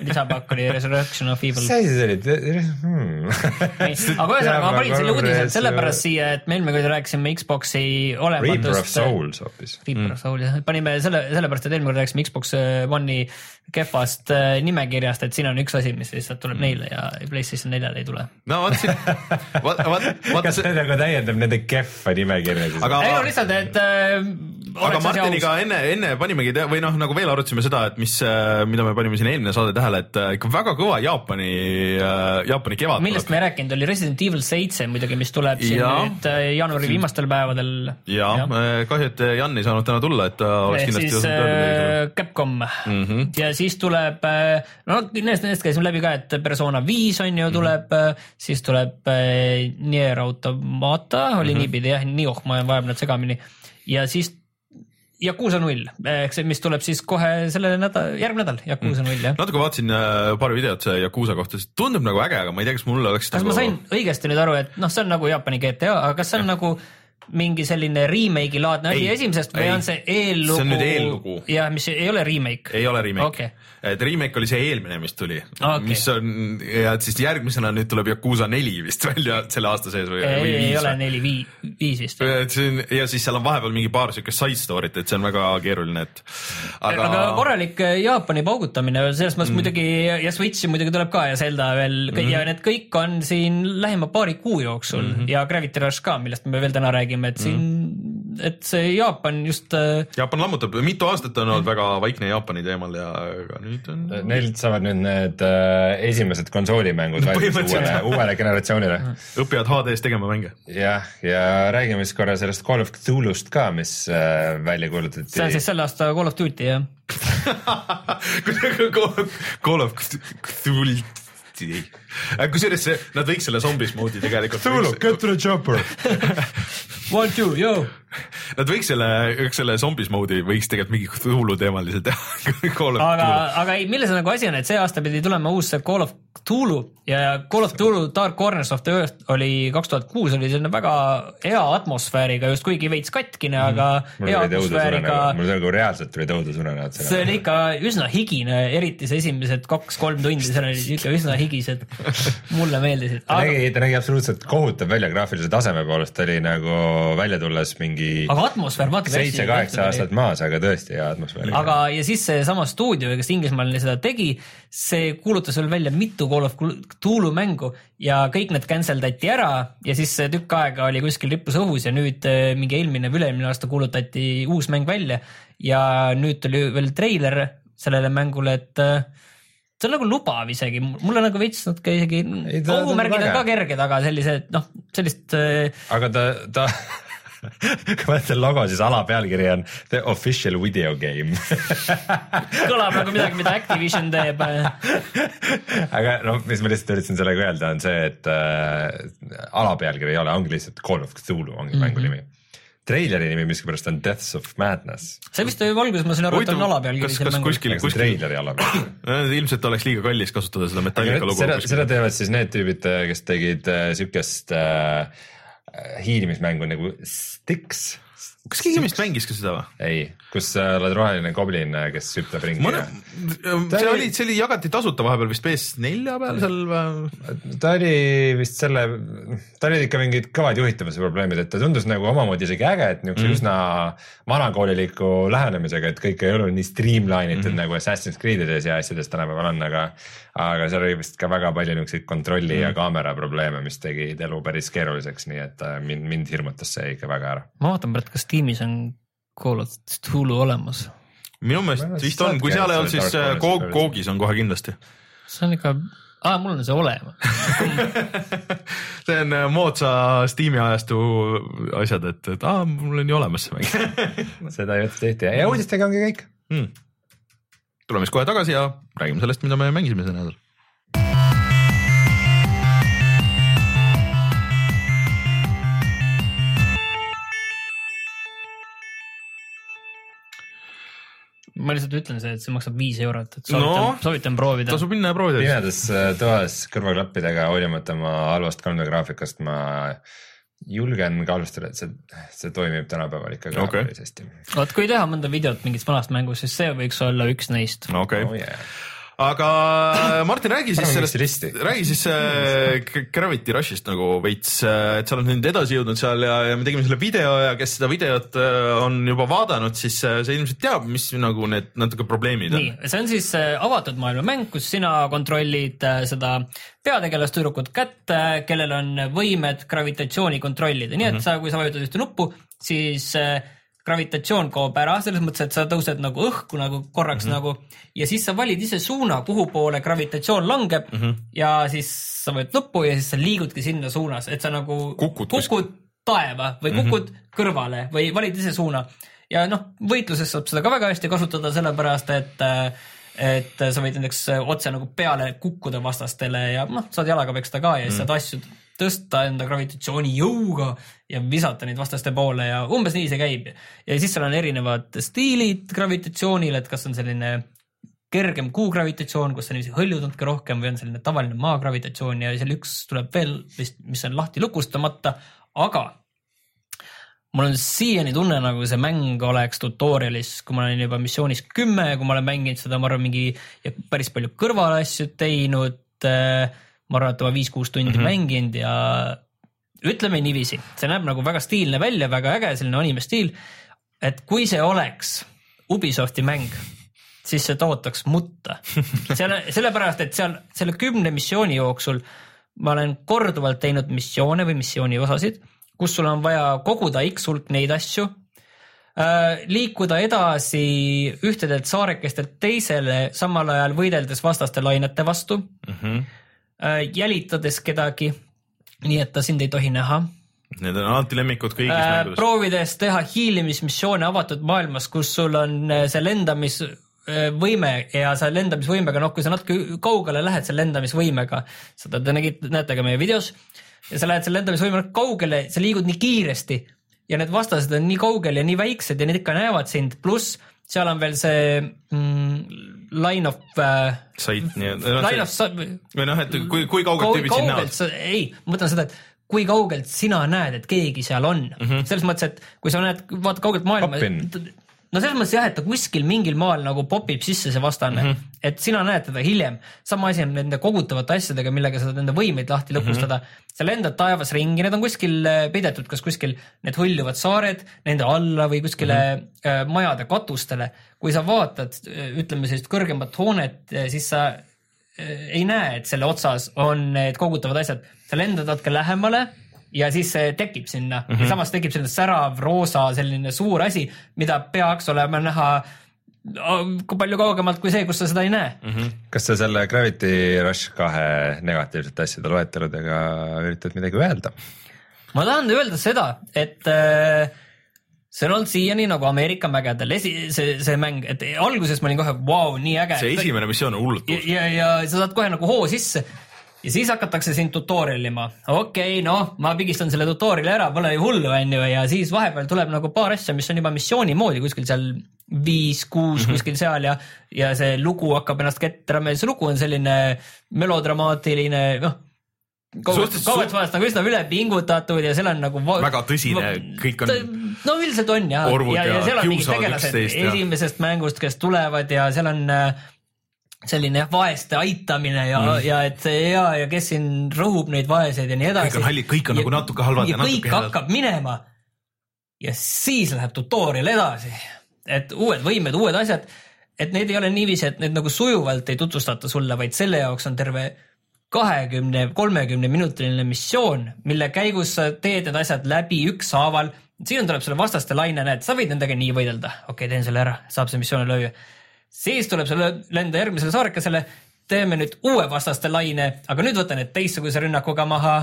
lisapakk oli Resurrection of Evil mis. asi see oli hmm.? aga ühesõnaga ma panin selle uudise sellepärast siia, et me eelmine kord rääkisime Xbox'i Reaper of olematust. Souls hoopis. Reaper of Soul jah, panime selle, sellepärast, et eelmine kord rääkisime Xbox One'i kehvast äh, nimekirjast, et siin on üks asi, mis lihtsalt tuleb neile ja PlayStation neljale ei tule. no vot siin, vaat, vaat, vaata kas see, nagu täiendab nende kehva nimekirja siis? aga ei no lihtsalt, et äh, aga. Martiniga enne, enne panimegi te- või noh, nagu veel arutasime seda, et mis, mida me panime siin eelmine saade tähele, et äh, ikka väga kõva Jaapani, Jaapani kevad millest me ei rääkinud, oli Resident Evil seitse muidugi, mis tuleb siin Jaa. nüüd äh, jaanuari viimastel päevadel. ja kahju, et Jan ei saanud täna tulla, et ta oleks kindlasti siis äh, Capcom mm Mhm. -hmm. ja siis tuleb, no nendest, nendest käisime läbi ka, et Persona viis on Mhm. ju tuleb mm, -hmm. siis tuleb äh, Nier Automata oli mm Mhm. -hmm. niipidi jah, Nioh, ma vajan need segamini ja siis Yakuusa null, ehk see, mis tuleb siis kohe selle nädal, järgmine nädal, Yakuusa null jah. natuke vaatasin äh, paari videot see Yakuusa kohta, see tundub nagu äge, aga ma ei tea, kas mul oleks kas nagu... ma sain õigesti nüüd aru, et noh, see on nagu Jaapani GTA, aga kas see on nagu mingi selline remake'i laadne asi Ei, esimesest või ei. on see eellugu? See on nüüd eellugu. jah, mis ei ole remake. ei ole remake Okei. et remake oli see eelmine, mis tuli Okei. mis on ja et siis järgmisena nüüd tuleb Yakuusa neli vist välja selle aasta sees või, ei, või ei viis ole või? neli, vii-, viis vist. et see on ja siis seal on vahepeal mingi paar siukest side story't, et see on väga keeruline, et aga, aga, aga korralik äh, Jaapani paugutamine selles mõttes mm. muidugi ja Switch'i muidugi tuleb ka ja Zelda veel mm. ja need kõik on siin lähima paari kuu jooksul mm -hmm. ja Gravity Rush ka, millest me veel täna räägime, et siin mm., et see Jaapan just äh, Jaapan lammutab, mitu aastat on olnud väga vaikne Jaapani teemal ja aga nüüd on Neilt saavad nüüd need äh, esimesed konsoolimängud valmis Põhimõtteliselt. uuele, uuele generatsioonile. õpivad HD-s tegema mänge. jah, ja räägime siis korra sellest Call of Cthulhu'st ka, mis äh, välja kuulutati. see on siis selle aasta Call of Duty jah. Call of Cthulhu. kusjuures see, nad võiks selle zombis moodi tegelikult. get to the chopper. One two, yo. Nad võiks selle, selle zombis moodi võiks tegelikult mingi Cthulhu teemaliselt teha. Call of aga aga ei, milles nagu asi on, et see aasta pidi tulema uus Call of Cthulhu ja Call of Cthulhu Dark Corners of the Earth oli kaks tuhat kuus oli selline väga hea atmosfääriga, just kuigi veits katkine, aga mul hea tuli atmosfääriga mul nagu reaalselt tuli tõudusunenäod see oli ikka üsna higine, eriti see esimesed kaks-kolm tundi, seal olid ikka üsna higised. mulle meeldisid. ta nägi, ta nägi absoluutselt kohutav välja graafilise taseme poolest, ta oli nagu välja tulles mingi aga atmosfäär, vaata. seitse-kaheksa aastat maas, aga tõesti hea atmosfäär. aga, ja siis seesama stuudio, kes Inglismaal seda tegi, see kuulutas veel välja mitu Call of Cthulhu mängu ja kõik need cancel dati ära ja siis see tükk aega oli kuskil rippus õhus ja nüüd eh, mingi eelmine või üle-eelmine aasta kuulutati uus mäng välja ja nüüd tuli veel treiler sellele mängule, et eh, see on nagu lubav isegi, mulle nagu veits natuke isegi ohumärgid on ka kerged, aga sellised noh, sellist äh, aga ta, ta kui vaadata logo, siis alapealkiri on The official video game kõlab nagu midagi, mida Activision teeb aga noh, mis ma lihtsalt üritasin sellega öelda, on see, et äh, alapealkiri ei ole, ongi lihtsalt Call of Cthulhu ongi mm -hmm. mängu nimi treileri nimi miskipärast on Deaths of Madness. see vist oli alguses, ma sain aru, et on alapealkiri seal mängus. kuskil, kuskil. treileri alapealkiri ilmselt oleks liiga kallis kasutada seda Metallica logo. seda, seda teevad siis need tüübid, kes tegid äh, siukest äh, hiilimismängu nagu Styx kas keegi meist mängis ka seda või? ei, kus sa oled roheline goblin, kes hüppab ringi. Mõne... see oli, see oli, jagati tasuta vahepeal vist PS4 peal seal või? ta oli vist selle, ta oli ikka mingid kõvad juhitavuse probleemid, et ta tundus nagu omamoodi isegi äge, et niisuguse mm. üsna vanakooliliku lähenemisega, et kõik ei olnud nii streamline itud mm. nagu Assassin's Creed'ides ja asjades tänapäeval on, aga aga seal oli vist ka väga palju niisuguseid kontrolli mm. ja kaamera probleeme, mis tegid elu päris keeruliseks, nii et äh, mind, mind hirmutas see ikka väga ära. ma vaatan praegu, kas tiimis on Call of Cthulhu olemas. minu meelest vist on, kui seal ei olnud, siis Koog, Koogis on kohe kindlasti. see on ikka aa, mul on see olemas see on äh, moodsa Steam'i ajastu asjad, et, et aa, mul on ju olemas see mäng seda jutt tehti ja uudistega ongi kõik hmm. Tuleme siis kohe tagasi ja räägime sellest, mida me mängisime see nädal ma lihtsalt ütlen see, et see maksab viis eurot, et soovitan no,, soovitan proovida. tasub minna ja proovida. pimedas äh, toas kõrvaklappidega, hoolimata oma halvast 3D graafikast, ma julgen kahtlustada, et see, see toimib tänapäeval ikkagi okay. päris hästi. vot kui teha mõnda videot mingist vanast mängust, siis see võiks olla üks neist. okei okay. oh, yeah aga äh, Martin, räägi siis sellest, räägi siis äh, Gravity Rushist nagu veits, äh, et sa oled nüüd edasi jõudnud seal ja, ja me tegime selle video ja kes seda videot on juba vaadanud, siis see ilmselt teab, mis nagu need natuke probleemid on. nii, see on siis avatud maailma mäng, kus sina kontrollid seda peategelast tüdrukut kätt, äh, kellel on võimed gravitatsiooni kontrollida, nii et mm -hmm. sa, kui sa vajutad ühte nuppu, siis äh, gravitatsioon kaob ära, selles mõttes, et sa tõused nagu õhku nagu korraks mm -hmm. nagu ja siis sa valid ise suuna, kuhu poole gravitatsioon langeb mm -hmm. ja siis sa võid nuppu ja siis sa liigudki sinna suunas, et sa nagu kukud, kukud taeva või kukud mm -hmm. kõrvale või valid ise suuna. ja noh, võitluses saab seda ka väga hästi kasutada, sellepärast et et sa võid näiteks otse nagu peale kukkuda vastastele ja noh, saad jalaga peksta ka ja siis mm -hmm. saad asju tõsta enda gravitatsiooni jõuga ja visata neid vastaste poole ja umbes nii see käib. ja siis seal on erinevad stiilid gravitatsioonil, et kas on selline kergem kuu gravitatsioon, kus sa niiviisi hõljud natuke rohkem või on selline tavaline maa gravitatsioon ja seal üks tuleb veel vist, mis on lahti lukustamata, aga mul on siiani tunne, nagu see mäng oleks tutorial'is, kui ma olen juba missioonis kümme, kui ma olen mänginud seda, ma arvan, mingi ja päris palju kõrvalasju teinud äh, ma arvan, et oma viis-kuus tundi mm -hmm. mänginud ja ütleme niiviisi, see näeb nagu väga stiilne välja, väga äge, selline anime stiil. et kui see oleks Ubisofti mäng, siis see tootaks mutta. seal, sellepärast, et seal selle kümne missiooni jooksul ma olen korduvalt teinud missioone või missiooni osasid, kus sul on vaja koguda X hulk neid asju äh, liikuda edasi ühtedelt saarekestelt teisele, samal ajal võideldes vastaste lainete vastu mm. -hmm jälitades kedagi, nii et ta sind ei tohi näha. Need on alati lemmikud kõigis äh, mängudes. proovides teha hiilimismissioone avatud maailmas, kus sul on äh, see lendamisvõime ja sa lendamisvõimega, noh, kui sa natuke kaugele lähed selle lendamisvõimega, seda te nägite, näete ka meie videos, ja sa lähed selle lendamisvõimega kaugele, sa liigud nii kiiresti ja need vastased on nii kaugel ja nii väiksed ja need ikka näevad sind, pluss seal on veel see mm, line of äh,. Sight nii-öelda. Line of sight. või noh, et kui, kui kaugelt tüübid sind näevad. ei, ma mõtlen seda, et kui kaugelt sina näed, et keegi seal on mm. -hmm. selles mõttes, et kui sa näed, vaatad kaugelt maailma no selles mõttes jah, et ta kuskil mingil maal nagu popib sisse see vastane mm, -hmm. et sina näed teda hiljem. sama asi on nende kogutavate asjadega, millega sa saad nende võimeid lahti mhm. lõpustada mm. -hmm. sa lendad taevas ringi, need on kuskil äh, peidetud, kas kuskil need hõljuvad saared nende alla või kuskile mm -hmm. majade katustele. kui sa vaatad, äh, ütleme sellist kõrgemat hoonet, siis sa ei näe, et selle otsas on need kogutavad asjad, sa lendad natuke lähemale ja siis see tekib sinna mm -hmm. ja samas tekib selline särav roosa selline suur asi, mida peaks olema näha kui palju kaugemalt kui see, kus sa seda ei näe mm. -hmm. kas sa selle Gravity Rush kahe negatiivsete asjade loeteludega üritad midagi öelda? ma tahan öelda seda, et äh, see on olnud siiani nagu Ameerika mägedel esi-, see, see mäng, et alguses ma olin kohe, vau, nii äge. see esimene missioon on hullult ja, uus. ja, ja sa saad kohe nagu hoo sisse ja siis hakatakse sind tutorial ima. okei okay,, noh, ma pigistan selle tutorial'i ära, pole ju hullu, onju, ja siis vahepeal tuleb nagu paar asja, mis on juba missiooni moodi kuskil seal viis-kuus mm -hmm. kuskil seal ja, ja see lugu hakkab ennast ketrama ja see lugu on selline melodramaatiline, noh. Kauget vahest nagu üsna üle pingutatud ja seal on nagu. Väga tõsine, kõik on- no üldiselt on ja, ja, ja ja seal on mingid tegelased üksteist ja- esimesest mängust, kes tulevad ja seal on äh, selline jah, vaeste aitamine ja mm., ja et see ja, ja kes siin rõhub neid vaeseid ja nii edasi. Kõik on hallid, kõik on nagu natuke halvad ja ja kõik natuke head. hakkab minema. ja siis läheb tutorial edasi, et uued võimed, uued asjad, et need ei ole niiviisi, et need nagu sujuvalt ei tutvustata sulle, vaid selle jaoks on terve kahekümne, kolmekümne minutiline missioon, mille käigus sa teed need asjad läbi ükshaaval. siin tuleb sulle vastaste laine, näed, sa võid nendega nii võidelda, okei okay,, teen selle ära, saab see missioon lüüa. Siis tuleb sulle lenda järgmisele saarekesele, teeme nüüd uue vastaste laine, aga nüüd võta need teistsuguse rünnakuga maha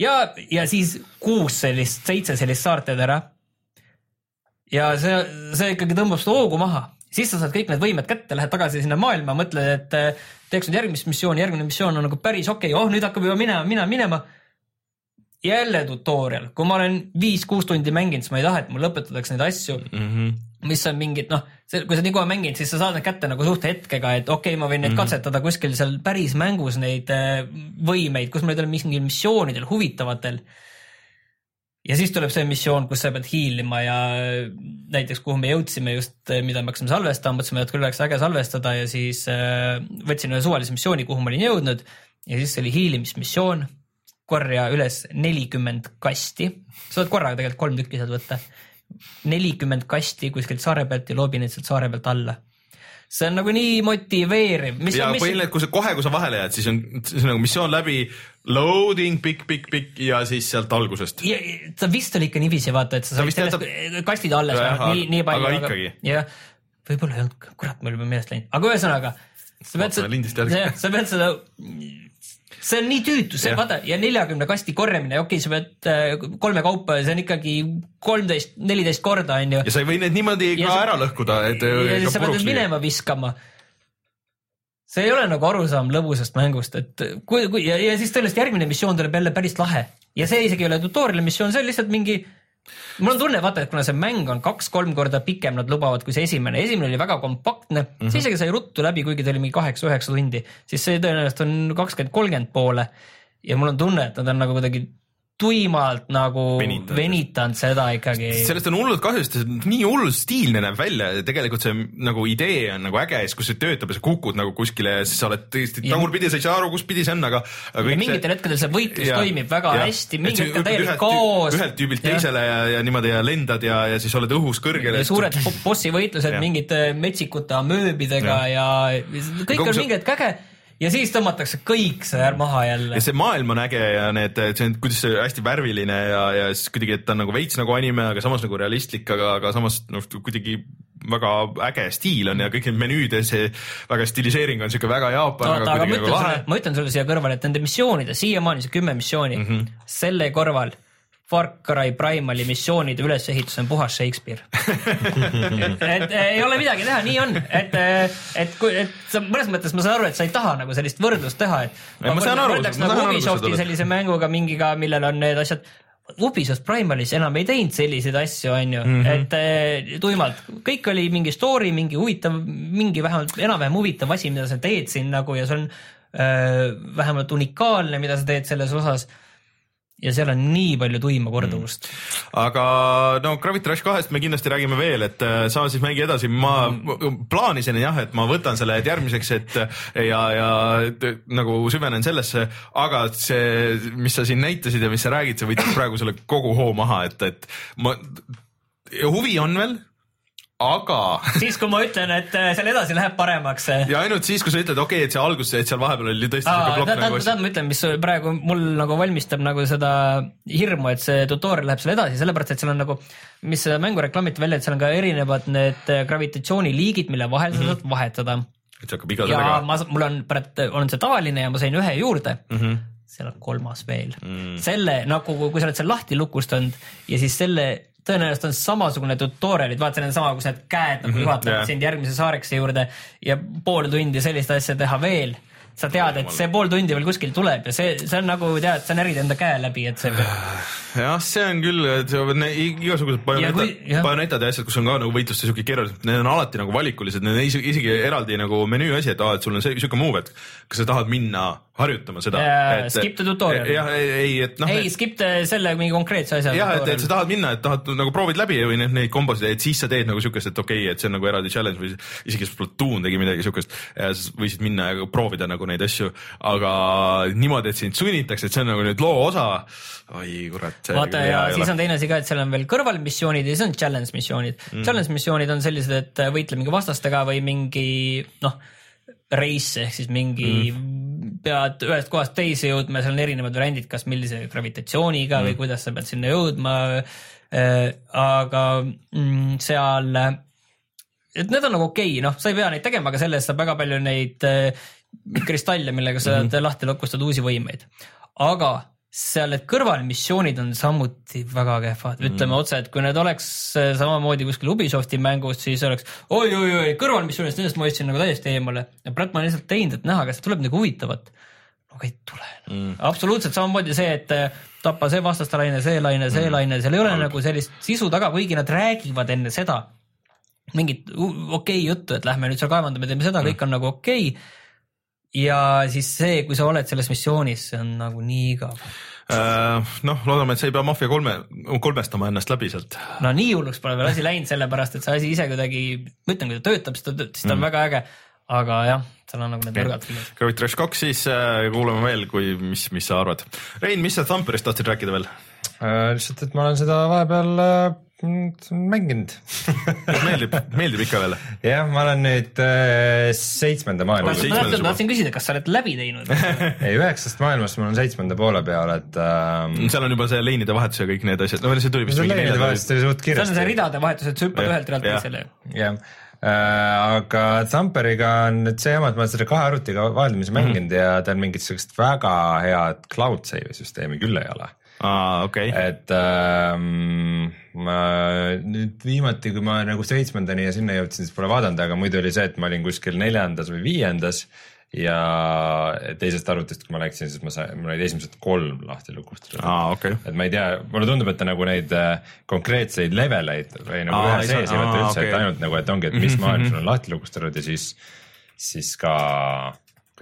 ja, ja siis kuus sellist, seitse sellist saart teed ära. ja see, see ikkagi tõmbab seda hoogu maha, siis sa saad kõik need võimed kätte, lähed tagasi sinna maailma, mõtled, et eh, teeks nüüd järgmist missiooni, järgmine missioon on nagu päris okei okay., oh nüüd hakkab juba minema, minema, minema. jälle tutorial, kui ma olen viis-kuus tundi mänginud, siis ma ei taha, et mul lõpetatakse neid asju mm, -hmm. Mis on mingid noh, kui sa nii kaua mängid, siis sa saad need kätte nagu suht hetkega, et okei okay,, ma võin neid mm -hmm. katsetada kuskil seal päris mängus neid eh, võimeid, kus ma neid olen mingil missioonidel huvitavatel ja siis tuleb see missioon, kus sa pead hiilima ja näiteks kuhu me jõudsime just, mida me hakkasime salvestama, mõtlesime, et küll oleks äge salvestada ja siis äh, võtsin ühe suvalise missiooni, kuhu ma olin jõudnud ja siis oli hiilimismissioon. korja üles nelikümmend kasti, sa saad korraga tegelikult kolm tükki sealt võtta. Nelikümmend kasti kuskilt saare pealt ja loobi neid sealt saare pealt alla. see on nagu nii motiveeriv. ja põhiliselt, kui sa kohe, kui sa vahele jääd, siis on, siis on nagu missioon läbi, loading, pikk, pikk, pikk ja siis sealt algusest. ta vist oli ikka niiviisi, vaata, et sa said sellest jätab- kastid alles vähemalt nii, nii palju. aga ikkagi. jah, võib-olla ei olnud, kurat, mul juba meelest läinud, aga ühesõnaga. sa pead seda, sa pead seda, see on nii tüütu, see vaata ja neljakümne kasti korjamine, okei okay,, sa pead äh, kolme kaupa, see on ikkagi kolmteist, neliteist korda onju. ja sa ei või neid niimoodi Ja ka sa- ära lõhkuda, et. ja siis sa pead nüüd minema viskama. see ei ole nagu arusaam lõbusast mängust, et kui, kui ja, ja siis tõenäoliselt järgmine missioon tuleb jälle päris lahe ja see isegi ei ole tutorial'i missioon, see on lihtsalt mingi mul on tunne, vaata, et kuna see mäng on kaks-kolm korda pikem, nad lubavad, kui see esimene, esimene oli väga kompaktne mm, -hmm. see isegi sai ruttu läbi, kuigi ta oli mingi kaheksa-üheksa tundi, siis see tõenäoliselt on kakskümmend, kolmkümmend poole. ja mul on tunne, et nad on nagu kuidagi tuimalt nagu Venitanud. venitanud seda ikkagi. sellest on hullult kahju, sest see on nii hullult stiilne näeb välja ja tegelikult see nagu idee on nagu äge siis, kui see töötab ja sa kukud nagu kuskile ja siis sa oled tõesti tagurpidi, sa ei saa aru, kus pidi see on, aga. ja mingitel hetkedel see võitlus Ja- toimib väga ja. hästi, Et mingil sa hetkel täielik kaos. ühelt tüübilt teisele ja, ja niimoodi ja lendad ja, ja siis oled õhus kõrgel. ja suured bo- bossi võitlused mingite metsikute amööbidega ja, ja kõik on see- mingi hetk äge ja siis tõmmatakse kõik see maha jälle ja. see maailm on äge ja need, see on, kuidas see hästi värviline ja, ja siis kuidagi, et ta on nagu veits nagu anime, aga samas nagu realistlik, aga, aga samas noh, kuidagi väga äge stiil on ja kõik need menüüd ja see väga stiliseering on siuke väga Jaapan, oota, aga kuidagi nagu lahe ma ütlen sulle siia kõrvale, et nende missioonide, siiamaani see kümme missiooni mm. -hmm. selle kõrval Far Cry Primali missioonide ülesehitus on puhas Shakespeare et eh, ei ole midagi teha, nii on, et, et kui, et sa mõnes mõttes ma saan aru, et sa ei taha nagu sellist võrdlust teha, et. Ei, ma saan aru, ma nagu saan aru, kus sa Ubisofti sellise mänguga mingiga, millel on need asjad. Ubisoft Primalis enam ei teinud selliseid asju, onju, Mhm. et eh, tuimalt kõik oli mingi story, mingi huvitav, mingi vähemalt enam-vähem huvitav asi, mida sa teed siin nagu ja see on äh, vähemalt unikaalne, mida sa teed selles osas. Ja seal on nii palju tuima korduvust mm.. aga no Gravity Rush kahest me kindlasti räägime veel, et äh, saame siis mängi edasi, ma mm. plaanisin jah, et ma võtan selle järgmiseks, et ja, ja t- nagu süvenen sellesse, aga see, mis sa siin näitasid ja mis sa räägid, see võttis praegu selle kogu hoo maha, et, et ma, huvi on veel, aga siis, kui ma ütlen, et äh, seal edasi läheb paremaks. ja ainult siis, kui sa ütled, okei okay,, et see algus, et seal vahepeal oli tõesti siuke plokk nagu tead, ma ütlen, mis praegu mul nagu valmistab nagu seda hirmu, et see tutorial läheb seal edasi, sellepärast et seal on nagu, mis seda mängu reklaamiti välja, et seal on ka erinevad need äh, gravitatsiooniliigid, mille vahel sa saad vahetada et see hakkab iga sellega ma, mul on, on see tavaline ja ma sain ühe juurde mm. Mhm. -hmm. seal on kolmas veel mm.. selle nagu, kui sa oled seal lahti lukustanud ja siis selle tõenäoliselt on samasugune tutorial'id, vaata, on sama, kus need käed nagu Mhm, juhatavad jah. sind järgmise saarekese juurde ja pool tundi sellist asja teha veel. sa tead, et see pool tundi veel kuskil tuleb ja see, see on nagu tead, sa närid enda käe läbi, et see jah, see on küll, et igasugused bajonetad, bajonetad ja asjad, kus on ka nagu võitluste siuke keerulised, need on alati nagu valikulised, need on isegi, isegi eraldi nagu menüü asi, et aa, et sul on see siuke move, et kas sa tahad minna harjutama seda et, skip the tutorial. jah, ei, et noh. ei, skip te selle mingi konkreetse asja. jah, et, et sa tahad minna, et tahad nagu proovid läbi või neid, neid kombosid, et siis sa teed nagu siukest, et okei okay,, et see on nagu eraldi challenge või isegi Splatoon tegi midagi siukest. võisid minna ja proovida nagu neid asju, aga niimoodi, et sind sunnitakse, et see on nagu nüüd loo osa. oi kurat. vaata ja siis on teine asi ka, et seal on veel kõrvalmissioonid ja siis on challenge missioonid mm.. challenge missioonid on sellised, et võitle mingi vastastega või mingi noh, race ehk siis mingi mm. pead ühest kohast teise jõudma ja seal on erinevad variandid, kas millise gravitatsiooniga mm. või kuidas sa pead sinna jõudma äh,. aga mm, seal, et need on nagu okei okay,, noh, sa ei pea neid tegema, aga selle eest saab väga palju neid äh, kristalle, millega sa mm -hmm. lahti lokustad uusi võimeid. aga seal need kõrvalmissioonid on samuti väga kehvad, ütleme otse, et kui need oleks äh, samamoodi kuskil Ubisofti mängus, siis oleks oi-oi-oi kõrvalmissioonist, nendest ma hoidsin nagu täiesti eemale ja praegu ma olen lihtsalt teinud, et näha, kas tuleb midagi huvitavat. aga ei tule mm.. absoluutselt samamoodi see, et äh, tapa see vastaste laine, see laine, see mm. laine, seal ei ole Halb. nagu sellist sisu taga, kuigi nad räägivad enne seda mingit okei okay juttu, et lähme nüüd seal kaevandame, teeme seda, kõik on nagu okei okay.. Ja siis see, kui sa oled selles missioonis, see on nagu nii igav. noh, loodame, et sa ei pea Mafia kolme, kolmestama ennast läbi sealt. no nii hulluks pole veel asi läinud, sellepärast et see asi ise kuidagi, ma ütlen, kui ta töötab, siis ta töötab, siis ta on väga äge. aga jah, seal on nagu need nõrgad küljed. Gravity Rush kaks, siis äh, kuulame veel, kui, mis, mis sa arvad. Rein, mis sa Thumperist tahtsid rääkida veel? Äh, lihtsalt, et ma olen seda vahepeal äh, mm, mänginud meeldib, meeldib ikka veel? jah, ma olen nüüd äh, seitsmenda ma maailma, juba. tahtsin küsida, kas sa oled läbi teinud? ei üheksast maailmast ma olen seitsmenda poole peal, et äh, seal on juba see leinide vahetus ja kõik need asjad, no see tuli vist neljanda vahest oli suht see on see kiiresti. ridade vahetus, et sa hüppad ühelt realt teisele. jah, aga Thumperiga on nüüd see jama, et ma olen seda kahe arvutiga vaheldumisi mänginud ja tal mingit sellist väga head cloud save'i süsteemi küll ei ole. aa, okei. et ähm, ma nüüd viimati, kui ma nagu seitsmendani ja sinna jõudsin, siis pole vaadanud, aga muidu oli see, et ma olin kuskil neljandas või viiendas ja teisest arvutist, kui ma läksin, siis ma sain, mul olid esimesed kolm lahti lukustatud. aa, okei. et ma ei tea, mulle tundub, et ta nagu neid äh, konkreetseid leveleid või nagu Aa, ühe sees ei võta üldse, et okei. ainult nagu, et ongi, et mis maailm sul on lahti lukustatud ja siis, siis ka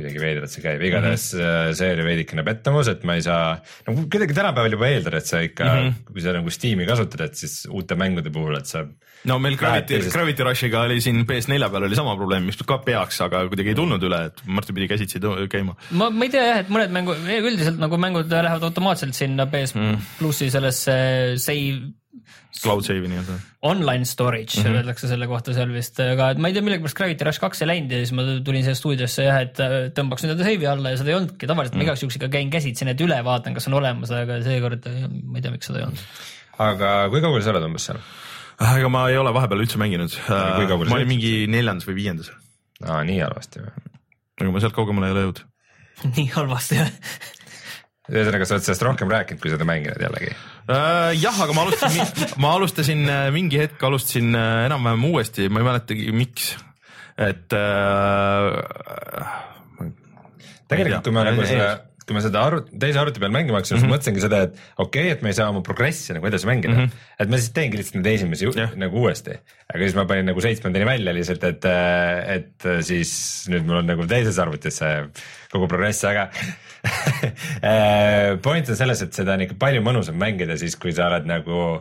kuidagi veidralt see käib, igatahes mm -hmm. see oli veidikene pettumus, et ma ei saa, no kuidagi tänapäeval juba eeldada, et sa ikka mm, -hmm. kui sa nagu Steam'i kasutad, et siis uute mängude puhul, et sa no meil Gravity, teisest- Gravity Rushiga oli siin PS4 peal oli sama probleem, mis ka peaks, aga kuidagi ei tulnud üle, et Martin pidi käsitsi käima. ma, ma ei tea jah, et mõned mängu, üldiselt nagu mängud lähevad automaatselt sinna PS mm. plussi sellesse save Cloud save'i nii-öelda. online storage mm -hmm. öeldakse selle kohta seal vist, aga et ma ei tea, millegipärast Gravity Rush kaks ei läinud ja siis ma tulin siia stuudiosse jah, et äh, tõmbaks nüüd enda save'i alla ja seda ei olnudki, tavaliselt ma igaks juhuks ikka käin käsitsi need üle, vaatan, kas on olemas, aga seekord äh, ma ei tea, miks seda ei olnud. aga kui kaugel sa oled umbes seal? ega ma ei ole vahepeal üldse mänginud. ma olin mingi neljandas või viiendas, aa, nii halvasti või? aga ma sealt kaugemale ei ole jõudnud. nii halvasti jah. ühesõnaga, sa oled sellest rohkem rääkinud, kui seda mänginud jällegi. Äh, jah, aga ma alustasin, ma alustasin äh, mingi hetk alustasin äh, enam-vähem uuesti, ma ei mäletagi, miks. et äh,. tegelikult, kui ma nagu seda, kui ma seda arvut-, teise arvuti peal mängima hakkasin mm, Mhm. -hmm. siis mõtlesingi seda, et okei okay,, et ma ei saa oma progressi nagu edasi mängida mm. -hmm. et ma siis teengi lihtsalt neid esimesi Jah. nagu uuesti. aga siis ma panin nagu seitsmendani välja lihtsalt, et, et siis nüüd mul on nagu teises arvutis see kogu progress, aga point on selles, et seda on ikka palju mõnusam mängida siis, kui sa oled nagu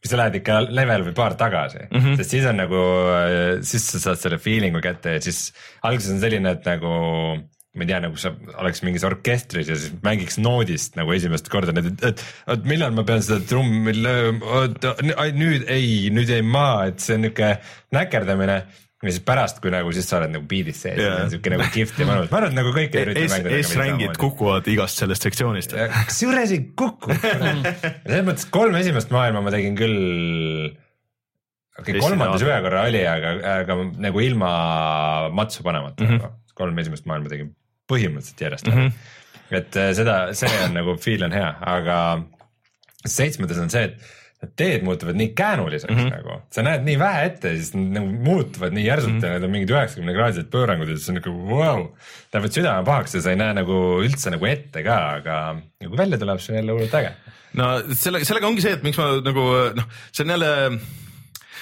kui sa lähed ikka level või paar tagasi mm, -hmm. sest siis on nagu, siis sa saad selle feeling'u kätte ja siis alguses on selline, et nagu ma ei tea, nagu sa oleks mingis orkestris ja siis mängiks noodist nagu esimest korda, et, et, et millal ma pean seda trummi lööma, nüüd ei, nüüd jäin maha, et see on niuke näkerdamine. Ja siis pärast, kui nagu siis sa oled nagu beat'is sees yeah., siuke nagu kihvt ja mõnus, ma arvan, et nagu kõikide S-rängid kukuvad igast sellest sektsioonist. kusjuures ei kuku. selles mõttes kolm esimest maailma ma tegin küll. okei okay,, kolmandas ühe korra oli, aga, aga nagu ilma matsu panemata mm. -hmm. kolm esimest maailma tegin põhimõtteliselt järjest mm. -hmm. et äh, seda, see on nagu feel on hea, aga seitsmendas on see, et teed muutuvad nii käänuliseks mm -hmm. nagu, sa näed nii vähe ette ja siis nad nagu muutuvad nii järsult mm -hmm. ja need on mingid üheksakümne kraadised pöörangud ja siis on nagu vau wow,, lähevad südame pahaks ja sa ei näe nagu üldse nagu ette ka, aga kui välja tuleb, siis on jälle hullult äge. no selle, sellega ongi see, et miks ma nagu noh, see on jälle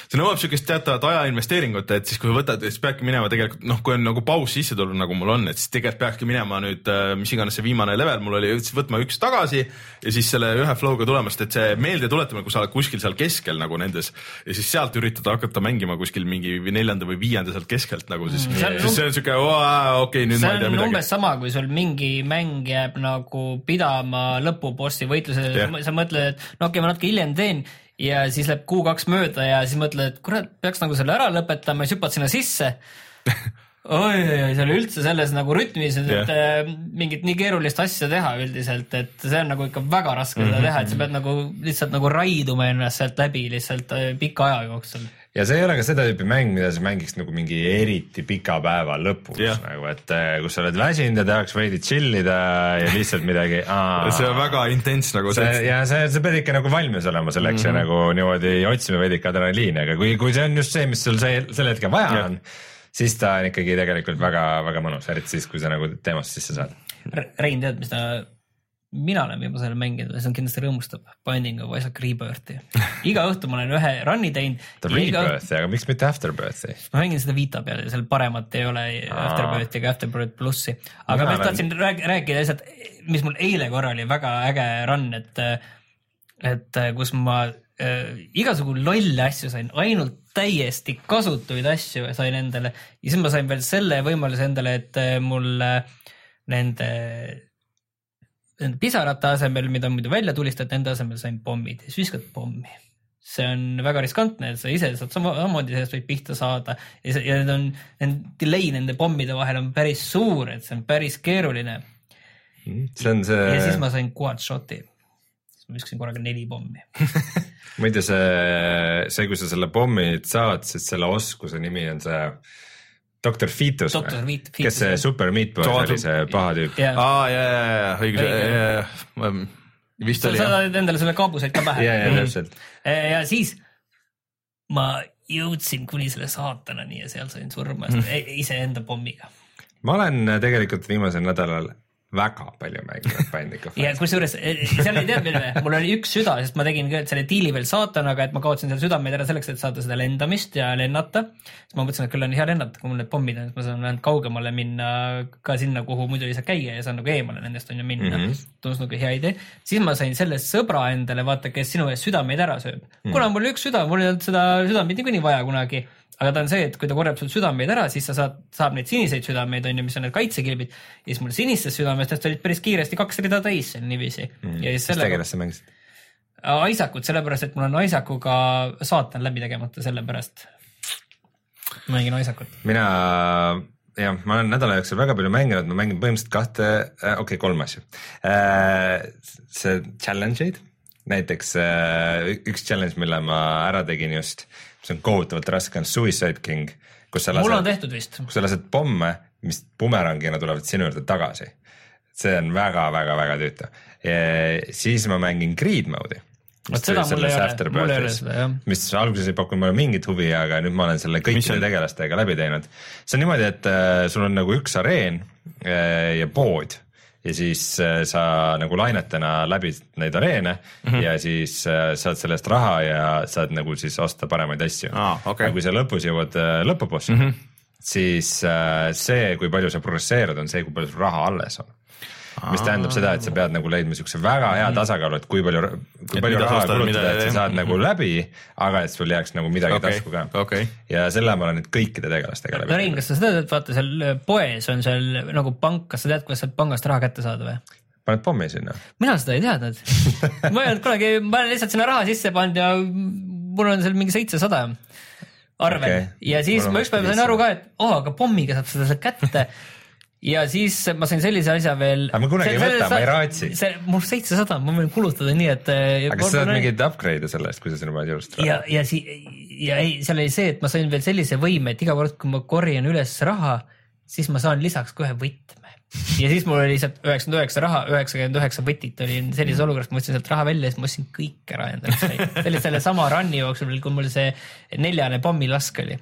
see nõuab sihukest teatavat aja investeeringut, et siis kui võtad, siis peadki minema tegelikult noh, kui on nagu paus sisse tulnud, nagu mul on, et siis tegelikult peakski minema nüüd äh, mis iganes see viimane level mul oli, võtma üks tagasi ja siis selle ühe flow'ga tulema, sest et see meelde tuletamine, kui sa oled kuskil seal keskel nagu nendes ja siis sealt üritada hakata mängima kuskil mingi neljanda või viienda sealt keskelt nagu siis mm., siis see on siuke okei okay,, nüüd ma ei tea on midagi. umbes sama, kui sul mingi mäng jääb nagu pidama lõpubossi võitlusele Jah. sa mõtled, et no okei okay,, ma natuke hiljem teen ja siis läheb kuu-kaks mööda ja siis mõtled, et kurat, peaks nagu selle ära lõpetama ja siis hüppad sinna sisse oi, oi, see oli üldse selles nagu rütmis, et yeah. mingit nii keerulist asja teha üldiselt, et see on nagu ikka väga raske seda teha, et sa pead nagu lihtsalt nagu raiduma ennast sealt läbi lihtsalt äh, pika aja jooksul. Ja see ei ole ka seda tüüpi mäng, mida sa mängiks nagu mingi eriti pika päeva lõpus Jah. nagu, et eh, kus sa oled väsinud ja tahaks veidi chill ida ja lihtsalt midagi. see on väga intens nagu see see, ja see, sa pead ikka nagu valmis olema selleks mm -hmm. ja nagu niimoodi otsima veidike adrenaliini, aga kui, kui see on just see, mis sul see, sel hetkel vaja Jah. on, siis ta on ikkagi tegelikult väga-väga mõnus, eriti siis, kui sa nagu teemasse sisse saad. Rein, tead, mis ta, mina olen viimasel ajal mänginud ja see on kindlasti rõõmustab, Binding of Isaac Rebirthi. iga õhtu ma olen ühe run'i teinud. ta Rebirthi, aga miks mitte Afterbirthi? ma mängin seda Vita peal ja seal paremat ei ole Afterbirthi ega Afterbirth plussi, aga ma olen- tahtsin rääk- rääkida lihtsalt, mis mul eile korra oli väga äge run, et, et kus ma äh, igasugu lolle asju sain, ainult täiesti kasutuid asju sain endale ja siis ma sain veel selle võimaluse endale, et äh, mul äh, nende pisarate asemel, mida muidu välja tulistad, nende asemel sain pommid ja siis viskad pommi. see on väga riskantne, et sa ise saad sama- samamoodi sellest võib pihta saada ja, ja need on, delay nende pommide vahel on päris suur, et see on päris keeruline. see on see. ja siis ma sain quad shot'i. siis ma viskasin korraga neli pommi. muide see, see, kui sa selle pommi saad, siis selle oskuse nimi on see doktor Fetus kes see. Super Meat Boy oli see paha tüüp aa ja, ja, ja, õigus, Õige. ja, ja, vist sa oli jah. saad endale selle kaabuseid ka pähe. ja, ja täpselt ja siis ma jõudsin kuni selle saatanani ja seal sain surma mm. iseenda pommiga. ma olen tegelikult viimasel nädalal väga palju mänginud Binding of ja kusjuures eh, seal ei tead või, mul oli üks süda, sest ma tegin selle diili veel saatanaga, et ma kaotasin seal südameid ära selleks, et saada seda lendamist ja lennata. siis ma mõtlesin, et küll on hea lennata, kui mul need pommid on, et ma saan ainult kaugemale minna ka sinna, kuhu muidu ei saa käia ja saan nagu eemale nendest on ju minna mm. -hmm. tundus nagu hea idee. siis ma sain selle sõbra endale, vaata, kes sinu eest südameid ära sööb mm. -hmm. kuna mul oli üks süda, mul ei olnud seda südamit niikuinii vaja kunagi aga ta on see, et kui ta korjab sul südameid ära, siis sa saad, saab neid siniseid südameid, on ju, mis on need kaitsekilbid. ja siis mul sinistest südamestest olid päris kiiresti kaks rida täis seal niiviisi mm.. mis tegelast sa mängisid? Isaacut, sellepärast et mul on Isaacuga saatan läbi tegemata, sellepärast mängin Isaacut. mina jah, ma olen nädala jooksul väga palju mänginud, ma mängin põhimõtteliselt kahte äh,, okei okay,, kolme asja äh,. see challenge eid, näiteks äh, üks challenge, mille ma ära tegin just, mis on kohutavalt raske, on Suicide King, kus sa mul on lased, tehtud vist. kus sa lased pomme, mis bumerangina tulevad sinu juurde tagasi. see on väga-väga-väga tüütu. siis ma mängin Greed mode'i. Vot seda mul ei ole, mul ei ole seda, jah. mis alguses ei pakkunud mulle mingit huvi, aga nüüd ma olen selle kõikide on? tegelastega läbi teinud. see on niimoodi, et äh, sul on nagu üks areen äh, ja pood ja siis äh, sa nagu lainetena läbid neid areene mm -hmm. ja siis äh, saad selle eest raha ja saad nagu siis osta paremaid asju Aa, okei. aga kui sa lõpus jõuad äh, lõpubossi mm, -hmm. siis see, kui palju sa progresseerud, on see, kui palju sul raha alles on. Mis tähendab seda, et sa pead nagu leidma siukse väga hea tasakaalu, et kui palju, kui Et palju raha kulutada, et sa saad nagu läbi, aga et sul jääks nagu midagi okei tasku ka, okei, ja selle ma olen nüüd kõikide tegelastega läbi no Rein, kas sa seda tead, vaata seal poes on seal nagu pank, kas sa tead, kuidas sealt pangast raha kätte saada või? paned pommi sinna. mina seda ei teadnud. ma ei olnud kunagi, ma olen lihtsalt sinna raha sisse pannud ja mul on seal mingi seitsesada arvel okay. ja siis Mul ma ükspäev sain aru ka, et oo oh,, aga pommiga saab seda sealt kätte. ja siis ma sain sellise asja veel. Aga ma kunagi ei võta, ma ei raatsi. see, mul seitsesada, ma võin kulutada nii, et. aga kas sa saad mingeid upgrade'e selle eest, kui sa sinna paned ja raha?, ja sii- ja ei, seal oli see, et ma sain veel sellise võime, et iga kord, kui ma korjan üles raha, siis ma saan lisaks kohe võtme. ja siis mul oli lihtsalt üheksakümmend üheksa raha, üheksakümmend üheksa võtit olin sellises olukorras, ma võtsin sealt raha välja ja siis ma ostsin kõik ära endale. see oli sellesama run'i jooksul, kui mul see neljane pommilask oli.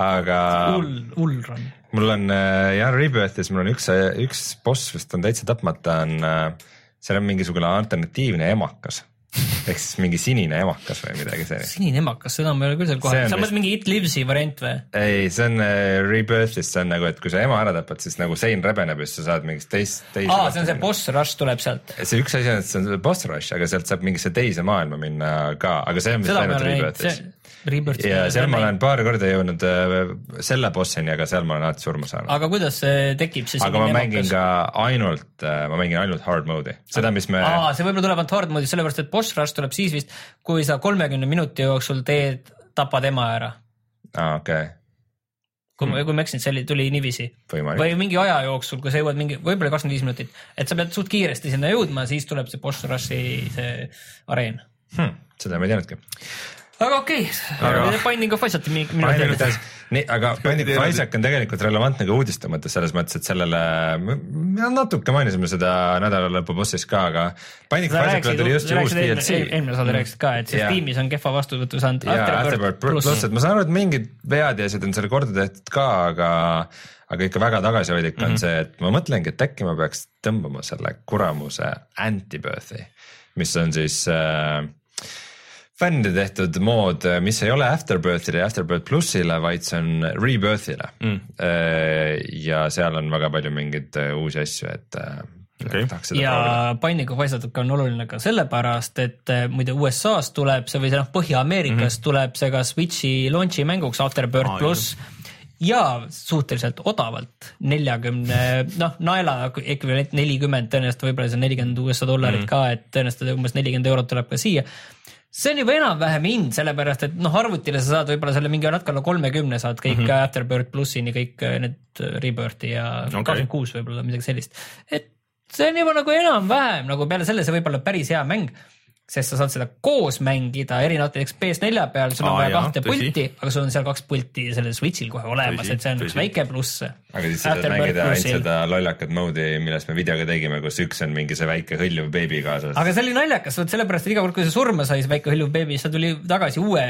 Aga hull, hull run. mul on äh, jah, Rebirthis mul on üks, üks boss vist on täitsa tapmata, on, äh, seal on mingisugune alternatiivne emakas ehk siis mingi sinine emakas või midagi sellist. sinine emakas, seda ma ei ole küll seal kohal, sa mõtled mingi It Lives'i variant või? ei, see on äh, Rebirth'ist, see on nagu, et kui sa ema ära tapad, siis nagu sein rebeneb ja siis sa saad mingist teist, teise. aa, see on see boss rush tuleb sealt. see üks asi on, et see on boss rush, aga sealt saab mingisse teise maailma minna ka, aga see on vist ainult Rebirth'is. Rebirth. ja seal ma olen paar korda jõudnud äh, selle bossini, aga seal ma olen alati surma saanud. aga kuidas see tekib, see aga ma mängin ka ainult äh,, ma mängin ainult hard mode'i, seda, mis me. aa, see võib-olla tuleb ainult hard mode'is, sellepärast et boss rush tuleb siis vist, kui sa kolmekümne minuti jooksul teed, tapad ema ära. aa, okei okay kui ma, kui ma eksin, see oli, tuli niiviisi. või mingi aja jooksul, kui sa jõuad mingi, võib-olla kakskümmend viis minutit, et sa pead suht kiiresti sinna jõudma, siis tuleb see boss rush'i see areen hmm,. seda ma ei teadnudki aga okei okay. aga..., Binding of Isaac minu teada. nii, aga Binding of Isaac on tegelikult relevantne ka uudiste mõttes selles mõttes, et sellele, me natuke mainisime seda nädala lõpu bossis ka, aga Binding of Isaac tuli just uus DLC. eelmine saade rääkisid ka, et siis tiimis on kehva vastuvõtu saanud. Pluss, et ma saan aru, et mingid vead ja asjad on selle korda tehtud ka, aga aga ikka väga tagasihoidlik mm -hmm. on mhm. see, et ma mõtlengi, et äkki ma peaks tõmbama selle kuramuse Antibirthi, mis on siis äh, fännide tehtud mood, mis ei ole Afterbirthile ja Afterbirth plussile, vaid see on Rebirthile. Mm.. Äh, ja seal on väga palju mingeid äh, uusi asju, et äh, okay.. ja Binding of Isaac on oluline ka sellepärast, et muide USA-s tuleb see või see noh, Põhja-Ameerikas mm -hmm. tuleb see ka Switchi launch'i mänguks Afterbirth ah, pluss ja suhteliselt odavalt, neljakümne, noh, naela ekvivalent nelikümmend, tõenäoliselt võib-olla see on nelikümmend USA dollarit mm -hmm. ka, et tõenäoliselt umbes nelikümmend eurot tuleb ka siia see on juba enam-vähem hind, sellepärast et noh, arvutile sa saad võib-olla selle mingi natuke alla kolmekümne saad kõik mm -hmm. Afterbirth plussini kõik äh, need äh, Rebirthi ja kakskümmend okay. kuus võib-olla midagi sellist. et see on juba nagu enam-vähem nagu peale selle, see võib olla päris hea mäng sest sa saad seda koos mängida erinevate, näiteks PS4 peal sul on vaja kahte pulti, aga sul on seal kaks pulti sellel Switch'il kohe olemas, et see on üks väike pluss. aga siis sa saad mängida ainult seda lollakat mode'i, millest me videoga tegime, kus üks on mingi see väike hõljuv beebi kaasas. aga see oli naljakas, vot sellepärast, et iga kord, kui see surma sai, see väike hõljuv beebi, siis ta tuli tagasi uue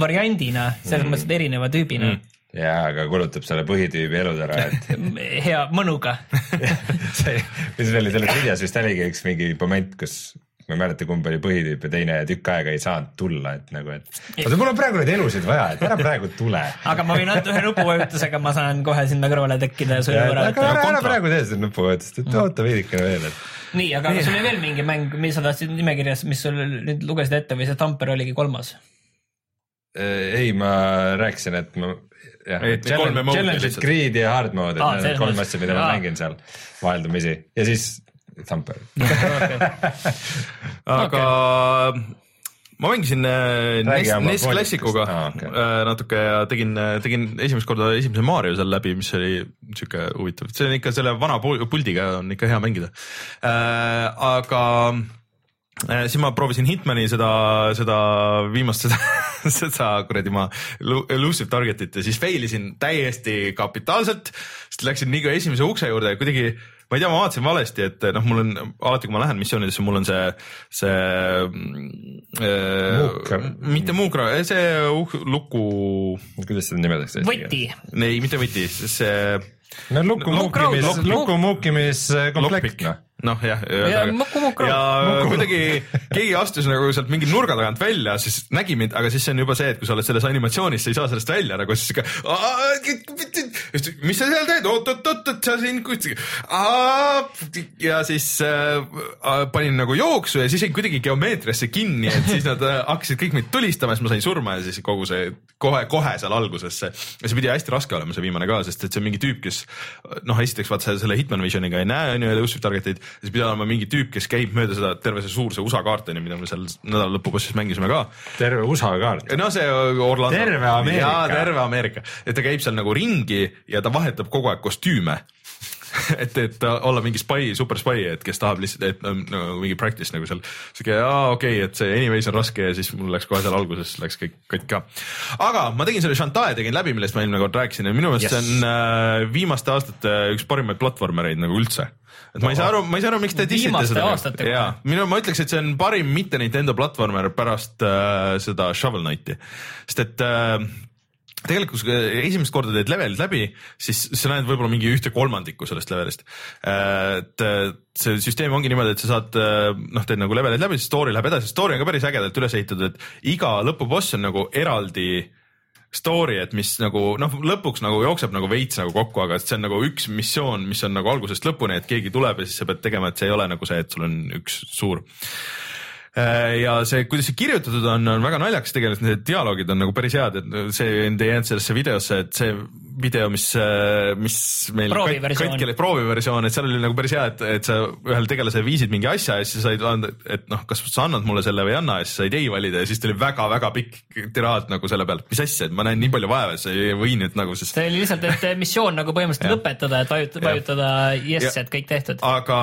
variandina, selles mm. mõttes, et erineva tüübina mm jaa, aga kulutab selle põhitüübi elud ära, et hea mõnuga see, mis oli selles videos vist oligi üks mingi moment, kus ma ei mäleta, kumb oli põhitüüp ja teine tükk aega ei saanud tulla, et nagu, et oota, mul on praegu neid elusid vaja, et ära praegu tule. aga ma võin ainult ühe nupuvajutusega, ma saan kohe sinna kõrvale tekkida ja sulle ära. aga ära, ära praegu tee seda nupuvajutust, et oota veidikene veel, et. nii, aga kas sul oli veel mingi mäng, mis sa tahtsid nimekirjas, mis sul nüüd lugesid ette või see Tamper oligi kolmas? Äh, ei, ma rääkisin, et ma jah, challenge, challenge, grid ja hard mode, et need on kolm asja, mida ma mängin seal vaheldumisi ja siis Thumper. Aga ma mängisin äh, NES, NES klassikuga ah, okay. Äh, natuke ja tegin, tegin esimest korda esimese Mario seal läbi, mis oli sihuke huvitav, see on ikka selle vana puldiga on ikka hea mängida. Äh,. aga äh, siis ma proovisin Hitmani seda, seda viimast seda, seda kuradi ma elusive target'it ja siis fail isin täiesti kapitaalselt, sest läksin nii ka esimese ukse juurde ja kuidagi ma ei tea, ma vaatasin valesti, et noh, mul on alati, kui ma lähen missioonidesse, mul on see, see äh,. mitte muukra, see uh, luku. kuidas seda nimetatakse? võti. ei, mitte võti, see. no luku muukimis, luku muukimiskomplekt noh noh jah, ja, ja, kuidagi keegi astus nagu sealt mingi nurga tagant välja, siis nägi mind, aga siis see on juba see, et kui sa oled selles animatsioonis, sa ei saa sellest välja nagu siis sihuke. mis sa seal teed, oot-oot-oot, sa siin kuskil. ja siis äh, panin nagu jooksu ja siis jäin kuidagi geomeetriasse kinni, et siis nad äh, hakkasid kõik mind tulistama, siis ma sain surma ja siis kogu see kohe-kohe seal alguses see. ja see pidi hästi raske olema, see viimane ka, sest et see on mingi tüüp, kes noh, esiteks vaata selle Hitman Visioniga ei näe, on ju, elusive target'id siis pidi olema mingi tüüp, kes käib mööda seda terve see suur see USA kaart on ju, mida me seal nädala lõpupassis mängisime ka. terve USA kaart? no see Orlando. terve Ameerika. terve Ameerika, et ta käib seal nagu ringi ja ta vahetab kogu aeg kostüüme et, et olla mingi spy, super spy, et kes tahab lihtsalt, et no, mingi practice nagu seal. siuke, aa okei okay,, et see anyways on raske ja siis mul läks kohe seal alguses läks kõik katki ka. aga ma tegin selle Shantae tegin läbi, millest ma eelmine kord rääkisin ja minu meelest. Yes. see on äh, viimaste aastate üks parimaid platvormereid nagu üldse. Et ma ei saa aru, ma ei saa aru, miks te dissite seda. jaa, minu, ma ütleks, et see on parim mitte Nintendo platvormer pärast äh, seda Shovel Knighti, sest et äh, tegelikult kui sa esimest korda teed levelid läbi, siis sa näed võib-olla mingi ühte kolmandikku sellest levelist. et äh, see süsteem ongi niimoodi, et sa saad äh, noh, teed nagu levelid läbi, story läheb edasi, story on ka päris ägedalt üles ehitatud, et iga lõpuboss on nagu eraldi story, et mis nagu noh, lõpuks nagu jookseb nagu veits nagu kokku, aga see on nagu üks missioon, mis on nagu algusest lõpuni, et keegi tuleb ja siis sa pead tegema, et see ei ole nagu see, et sul on üks suur ja see, kuidas see kirjutatud on, on väga naljakas tegelikult, need dialoogid on nagu päris head, et see ei jäänud sellesse videosse, et see video, mis, mis meil katkele prooviversioon, et seal oli nagu päris hea, et, et sa ühele tegelasele viisid mingi asja ja siis sa said et noh, kas sa annad mulle selle või ei anna ja siis said ei valida ja siis tuli väga-väga pikk tiraad nagu selle pealt, mis asja, et ma näen nii palju vaeva, et sa ei või nüüd nagu, sest see oli lihtsalt, et missioon nagu põhimõtteliselt lõpetada, et vajutada, vajutada yes, Ja- et kõik tehtud. aga,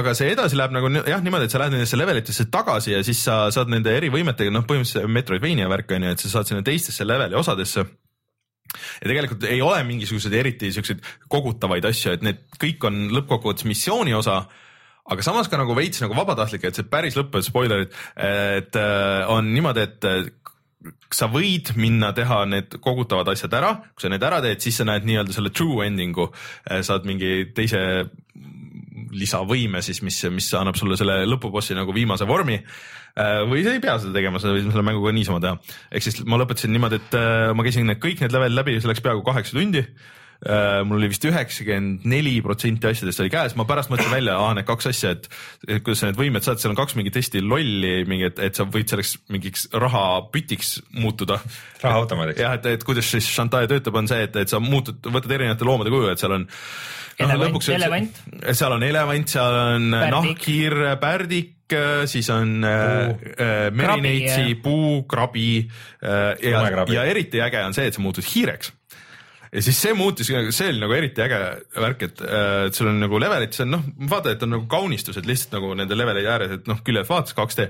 aga see edasi läheb nagu jah, niimoodi, et sa lähed nendesse levelitesse tagasi ja siis sa saad nende erivõimetega, noh, põhimõtteliselt Metroidvania värk on ju, et sa saad sinna teistesse leveli osadesse. ja tegelikult ei ole mingisuguseid eriti siukseid kogutavaid asju, et need kõik on lõppkokkuvõttes missiooni osa aga samas ka nagu veits nagu vabatahtlik, et see päris lõpp, spoilerid, et äh, on niimoodi, et äh, sa võid minna teha need kogutavad asjad ära, kui sa need ära teed, siis sa näed nii-öelda selle true ending'u, saad mingi teise lisavõime siis, mis, mis annab sulle selle lõpubossi nagu viimase vormi. või sa ei pea seda tegema, sa võid selle mänguga niisama teha. ehk siis ma lõpetasin niimoodi, et äh, ma käisin need kõik need levelid läbi, see läks peaaegu kaheksa tundi Uh, mul oli vist üheksakümmend neli protsenti asjadest oli käes, ma pärast mõtlesin välja, aa need kaks asja, et et kuidas sa need võimed saad, seal on kaks mingit hästi lolli, mingi, et, sa võid selleks mingiks rahapütiks muutuda. rahaautomaadiks. jah, et, et kuidas siis Shantae töötab, on see, et, et sa muutud, võtad erinevate loomade kuju, et seal on. Elevant- elevant. seal on elevant, seal on Pärdik. nahkhiir, pärdik, siis on äh, äh, merineitsi Krabi,, puu, krabi äh, ja, ja eriti äge on see, et sa muutud hiireks. Ja siis see muutis, see oli nagu eriti äge värk, et, et sul on nagu levelid, see on noh, vaata, et on nagu kaunistused lihtsalt nagu nende levelite ääres, et noh, küljelt vaatas 2D,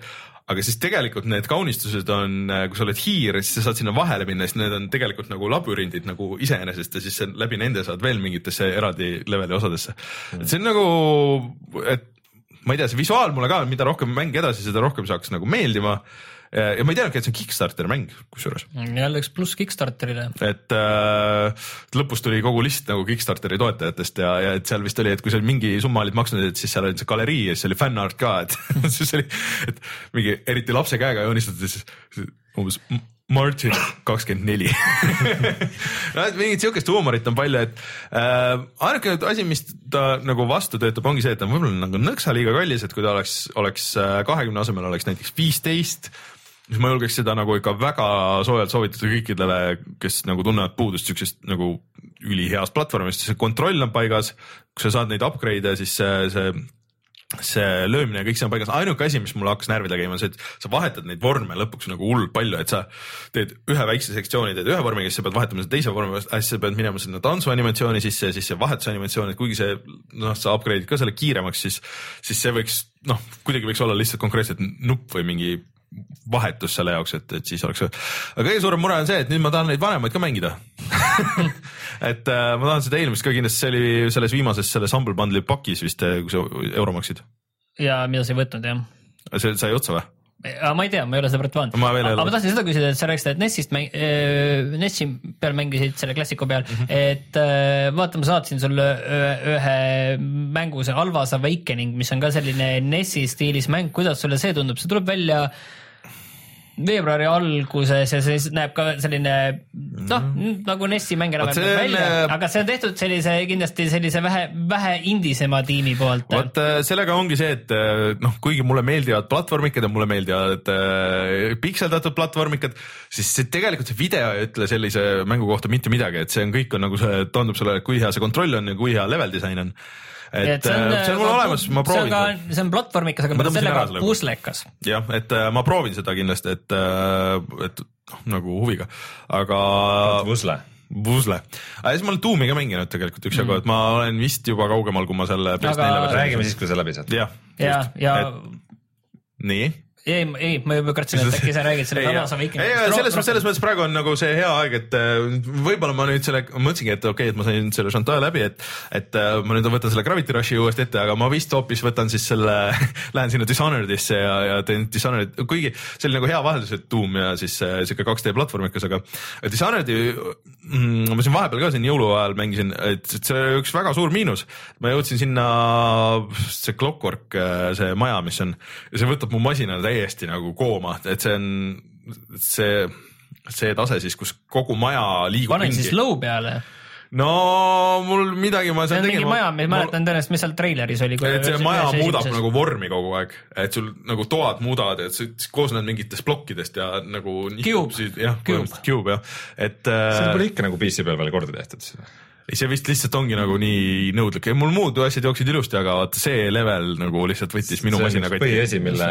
aga siis tegelikult need kaunistused on, kui sa oled hiir, siis sa saad sinna vahele minna, siis need on tegelikult nagu labürindid nagu iseenesest ja siis läbi nende saad veel mingitesse eraldi leveli osadesse. et see on nagu, et ma ei tea, see visuaal mulle ka, mida rohkem mäng edasi, seda rohkem see hakkas nagu meeldima. Ja ma ei teadnudki, et see on Kickstarteri mäng kusjuures jälle üks pluss Kickstarterile. et äh, lõpus tuli kogu list nagu Kickstarteri toetajatest ja, ja et seal vist oli, et kui sa mingi summa olid maksnud, et siis seal oli see galerii ja siis oli fännart ka, et siis oli, et mingi eriti lapse käega joonistatud, siis umbes Martin kakskümmend neli. no et mingit siukest huumorit on palju, et äh, ainuke asi, mis ta nagu vastu töötab, ongi see, et ta on võib-olla nagu nõksa liiga kallis, et kui ta oleks, oleks kahekümne asemel oleks näiteks viisteist siis ma julgeks seda nagu ikka väga soojalt soovitada kõikidele, kes nagu tunnevad puudust siuksest nagu üliheast platvormist, see kontroll on paigas. kui sa saad neid upgrade'e, siis see, see, see löömine ja kõik see on paigas, ainuke asi, mis mulle hakkas närvi tegema, on see, et sa vahetad neid vorme lõpuks nagu hullult palju, et sa teed ühe väikse sektsiooni, teed ühe vormiga, siis sa pead vahetama seda teise vormi, siis sa pead minema sinna tantsuanimatsiooni sisse ja siis see vahetusanimatsioon, et kuigi see noh, sa upgrade'id ka selle kiiremaks, siis, siis see võiks noh, kuidagi võiks olla lihtsalt konkreetselt nupp või mingi vahetus selle jaoks, et, et siis oleks. aga kõige suurem mure on see, et nüüd ma tahan neid vanemaid ka mängida et äh, ma tahan seda eelmist ka kindlasti, see oli selles viimases selles Humble Bundle'i pakis vist, kui sa euro maksid. ja mida sa ei võtnud jah? see sai otsa või? aga ma ei tea, ma ei ole seda praegu vaadanud. Ma aga ole. ma tahtsin seda küsida, et sa rääkisid, et NES-ist mäng-, NES-i peal mängisid selle klassiku peal mm. -hmm. et äh, vaata, ma saatsin sulle ühe, ühe mängu, see Alvas Awakening, mis on ka selline NES-i stiilis mäng, kuidas sulle see tundub, see tuleb välja veebruari alguses ja see näeb ka selline noh, nagu NES-i mäng enam-vähem see on, välja, äh, aga see on tehtud sellise kindlasti sellise vähe, vähe indisema tiimi poolt. vot äh, sellega ongi see, et äh, noh, kuigi mulle meeldivad platvormikad ja mulle meeldivad äh, pikseldatud platvormikad, siis see tegelikult see video ei ütle sellise mängu kohta mitte midagi, et see on kõik on nagu see tundub sulle, kui hea see kontroll on ja kui hea level disain on. Et see on, see on mul olemas, ma proovin see on seda ka, see on platvormikas, aga Ma sellega ära selle. puslekas. jah, et äh, ma proovin seda kindlasti, et, et noh, nagu huviga, aga Vusle. Pusle, siis ma olen Doomi ka mänginud tegelikult üksjagu, et ma olen vist juba kaugemal, kui ma selle PS4 Aga- räägime siis, kui sa läbi saad. jah, ja, ja nii ei, ei, ma juba kartsin, et äkki sa räägid selle ei, Tanasa ei, Vikingist. selles, selles mõttes praegu on nagu see hea aeg, et äh, võib-olla ma nüüd selle, mõtlesingi, et okei okay,, et ma sain selle Chantal läbi, et, et äh, ma nüüd võtan selle Gravity Rushi uuesti ette, aga ma vist hoopis võtan siis selle, lähen sinna Dishonored'isse ja, ja teen Dishonored, kuigi see oli nagu hea vaheldus, et Doom ja siis äh, sihuke 2D platvormikas, aga Dishonored'i mm, ma siin vahepeal ka siin jõuluajal mängisin, et et see oli üks väga suur miinus. ma jõudsin sinna, see Clockwork, see maja, mis on ja see võtab mu masina täiesti nagu kooma, et see on see, see tase siis, kus kogu maja liigub panen siis low peale. no mul midagi ma seal on mingi maja, ma ei mäletan tõenäoliselt, mis seal treileris oli. et see maja muudab nagu vormi kogu aeg, et sul nagu toad muudavad, et see koosneb mingitest plokkidest ja nagu. Jah, Cube. Cube jah, et seda äh, pole ikka nagu PC peal veel korda tehtud. ei, see vist lihtsalt ongi nagu nii nõudlik, mul muud asjad jooksid ilusti, aga vaata see level nagu lihtsalt võttis minu masina see on üks põhiasi, mille,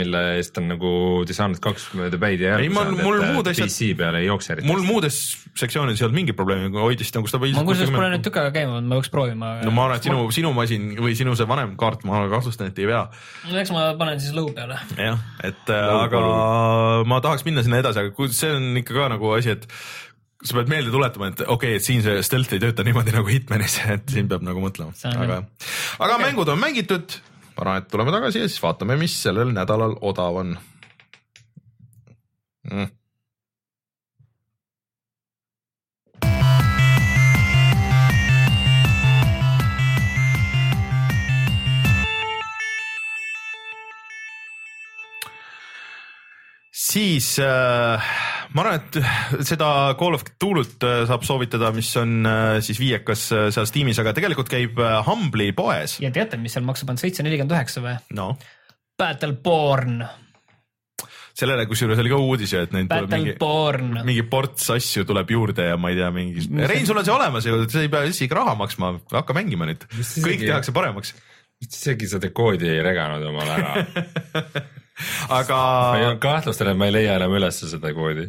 mille eest on nagu Dishonored kaks mööda päid ja Ei, mul- mul muud asjad- PC peal ei jookse eriti. mul muudes sektsioonides ei olnud mingit probleemi, hoidis nagu stabiilselt. ma kusjuures pole nüüd tükk aega käinud, ma peaks proovima. no ma arvan, et sinu, sinu masin või sinu see vanem kaart, ma kahtlustan, et ei vea. no eks ma panen siis low peale. jah, et äh, aga ma tahaks minna sinna edasi, aga kui see on ikka ka nagu asi, et sa pead meelde tuletama, et okei okay,, et siin see stealth ei tööta niimoodi nagu Hitmanis, et siin peab nagu mõtlema, aga, aga okay. mängud on mängitud. ma arvan, et tuleme tagasi ja siis vaatame, mis sellel nädalal odav on mm.. siis äh, ma arvan, et seda Call of Cthulhu't äh, saab soovitada, mis on äh, siis viiekas äh, seal Steamis, aga tegelikult käib äh, Humble'i poes. ja teate, mis seal maksab, on seitse nelikümmend üheksa või? no Battleborn, sellele kusjuures oli ka uudis ju, et neid tuleb mingi, mingi ports asju tuleb juurde ja ma ei tea, mingi, Rein, sul on see olemas ju, sa ei pea isegi raha maksma, hakka mängima nüüd, kõik tehakse paremaks. isegi seda koodi ei reganud omale ära. aga ma ei kahtlustan, et ma ei leia enam üles seda koodi.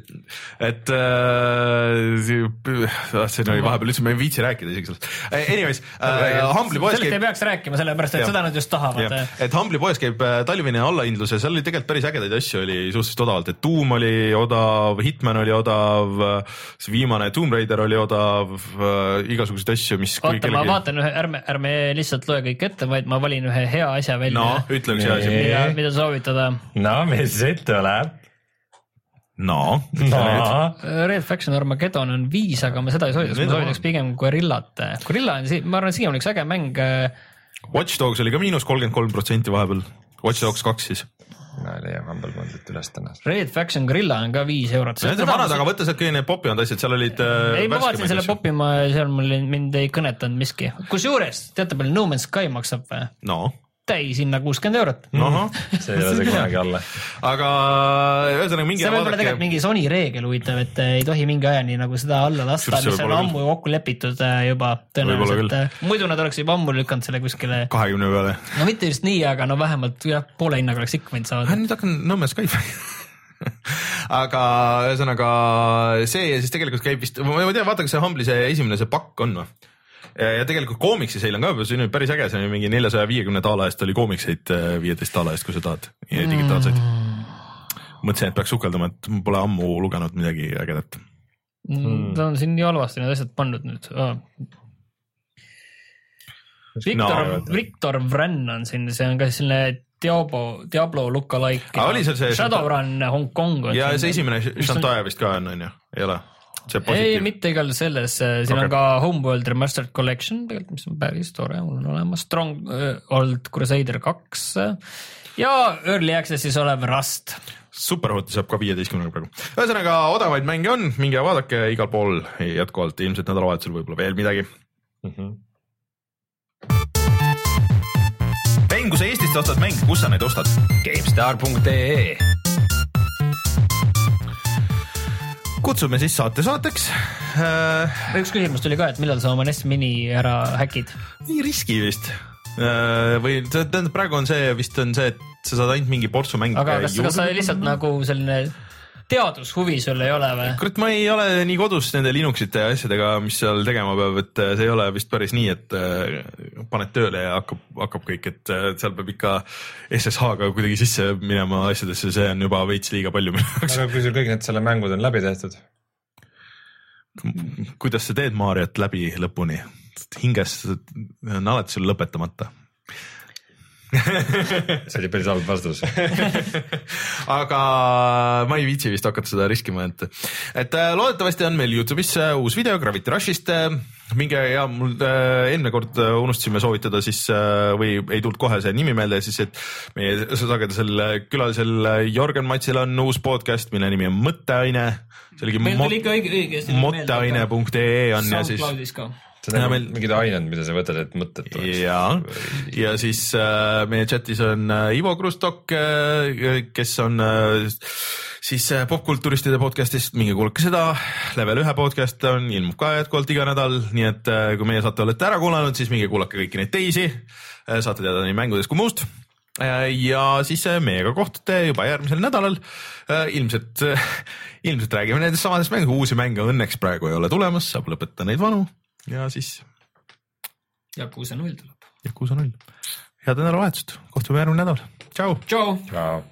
et äh, see oli vahepeal üldse, ma ei viitsi rääkida isegi sellest. Anyways äh,, Humble'i poes sellest ei käib, peaks rääkima, sellepärast et Jah. seda nad just tahavad. et Humble'i poes käib äh, talvine allahindlus ja seal oli tegelikult päris ägedaid asju oli suhteliselt odavalt, et Doom oli odav, Hitman oli odav, see viimane Tomb Raider oli odav, igasuguseid asju, mis. oota, ma vaatan ühe, ärme, ärme lihtsalt loe kõik ette, vaid ma valin ühe hea asja välja no ütle, mis asi. mida, mida soovitada. No mis siit tuleb? no, no Red Faction Armageddon on viis, aga ma seda ei soovitaks, ma soovitaks pigem Gorillat. Gorilla on, ma arvan, siiamaani üks äge mäng. Watch Dogs oli ka miinus kolmkümmend kolm protsenti vahepeal, Watch Dogs kaks siis. ma ei leia Humble Bundle'it üles täna. Red Faction Gorilla on ka viis eurot. Need on vanad, aga võta sealt kõik need popimad asjad, seal olid äh, ei, ma vaatasin selle värskemaid asju. popi, ma seal mul ei- mind ei kõnetanud miski. kusjuures teate palju No Man's Sky maksab või? no, täis hinna kuuskümmend eurot. ahah, see ei ole see kunagi alla. aga ühesõnaga mingi see võib olla tegelikult mingi Sony reegel huvitav, et ei tohi mingi ajani nagu seda alla lasta, mis on ammu kokku lepitud äh, juba tõenäoliselt. muidu nad oleks juba ammu lükanud selle kuskile, kahekümne peale. no mitte just nii, aga no vähemalt jah, poole hinnaga oleks ikka võinud saada. nüüd hakkan Nõmme Skype'i aga ühesõnaga see siis tegelikult käib vist, ma ei tea, vaata, kas see Humble'i see esimene see pakk on või? Ja tegelikult koomiksi seil on ka, nüüd päris äge, see on ju mingi neljasaja viiekümne daala eest oli koomikseid viieteist daala eest, kui sa tahad, digitaalseid. mõtlesin, et peaks sukelduma, et ma pole ammu lugenud midagi ägedat. Mm, ta on siin nii halvasti need asjad pannud nüüd oh.. Victor No, Victor Vran on siin, see on ka selline Diablo, Diablo lookalike. Aga oli seal see- Shadowrun Hong Kong. ja see esimene Shantae vist ka on, on ju, ei ole? ei, mitte igal selles, siin okay. On ka Homeworld Remastered Collection tegelikult, mis on päris tore, mul on olemas Stronghold Crusader kaks ja Early Access'is olev Rust. Superhoti saab ka viieteistkümnega praegu. ühesõnaga odavaid mänge on, minge vaadake igal pool jätkuvalt, ilmselt nädalavahetusel võib-olla veel midagi. Rein, kui sa Eestist ostad mänge, kus sa neid ostad? GameStar.ee kutsume siis saate saateks äh,. üks küsimus tuli ka, et millal sa oma NES Mini ära häkid? nii riski vist äh, või tähendab, praegu on see vist on see, et sa saad ainult mingi portsu mänge aga kas, kas sa lihtsalt nagu selline teadushuvi sul ei ole või? kurat, ma ei ole nii kodus nende Linuxite ja asjadega, mis seal tegema peab, et äh, see ei ole vist päris nii, et äh, paned tööle ja hakkab, hakkab kõik, et äh, seal peab ikka SSH-ga kuidagi sisse minema asjadesse, see on juba veits liiga palju minu jaoks. aga kui sul kõik need selle mängud on läbi tehtud, kuidas sa teed Mariot läbi lõpuni? hinges on alati sul lõpetamata. See oli päris halb vastus. aga ma ei viitsi vist hakata seda riskima, et, et äh, loodetavasti on meil Youtube'is äh, uus video Gravity Rushist. minge ja mul äh, eelmine kord äh, unustasime soovitada siis äh, või ei tulnud kohe see nimi meelde, siis et meie sagedasel äh, külalisel äh, Jörgen Matsil on uus podcast, mille nimi on Mõtteaine. see oligi meil tuli ikka õige, õigesti. mõtteaine.ee on ja siis SoundCloudis ka. See on nagu meil- mingid ained, mida sa võtad, et mõtted tuleks. ja, ja siis äh, meie chatis on äh, Ivo Krustok äh,, kes on äh, siis äh, popkulturistide podcast'ist, minge kuulake seda. level ühe podcast on, ilmub ka jätkuvalt iga nädal, nii et äh, kui meie saate olete ära kuulanud, siis minge kuulake kõiki neid teisi äh,. saate teada nii mängudest kui muust Äh, ja siis äh, meiega kohtute juba järgmisel nädalal. ilmselt, ilmselt räägime nendest samadest mängudest, uusi mänge õnneks praegu ei ole tulemas, saab lõpetada neid vanu ja siis Yakuusa null tuleb. ja kuus on null. head nädalavahetust, kohtume järgmine nädal, tšau. tšau. Ciao.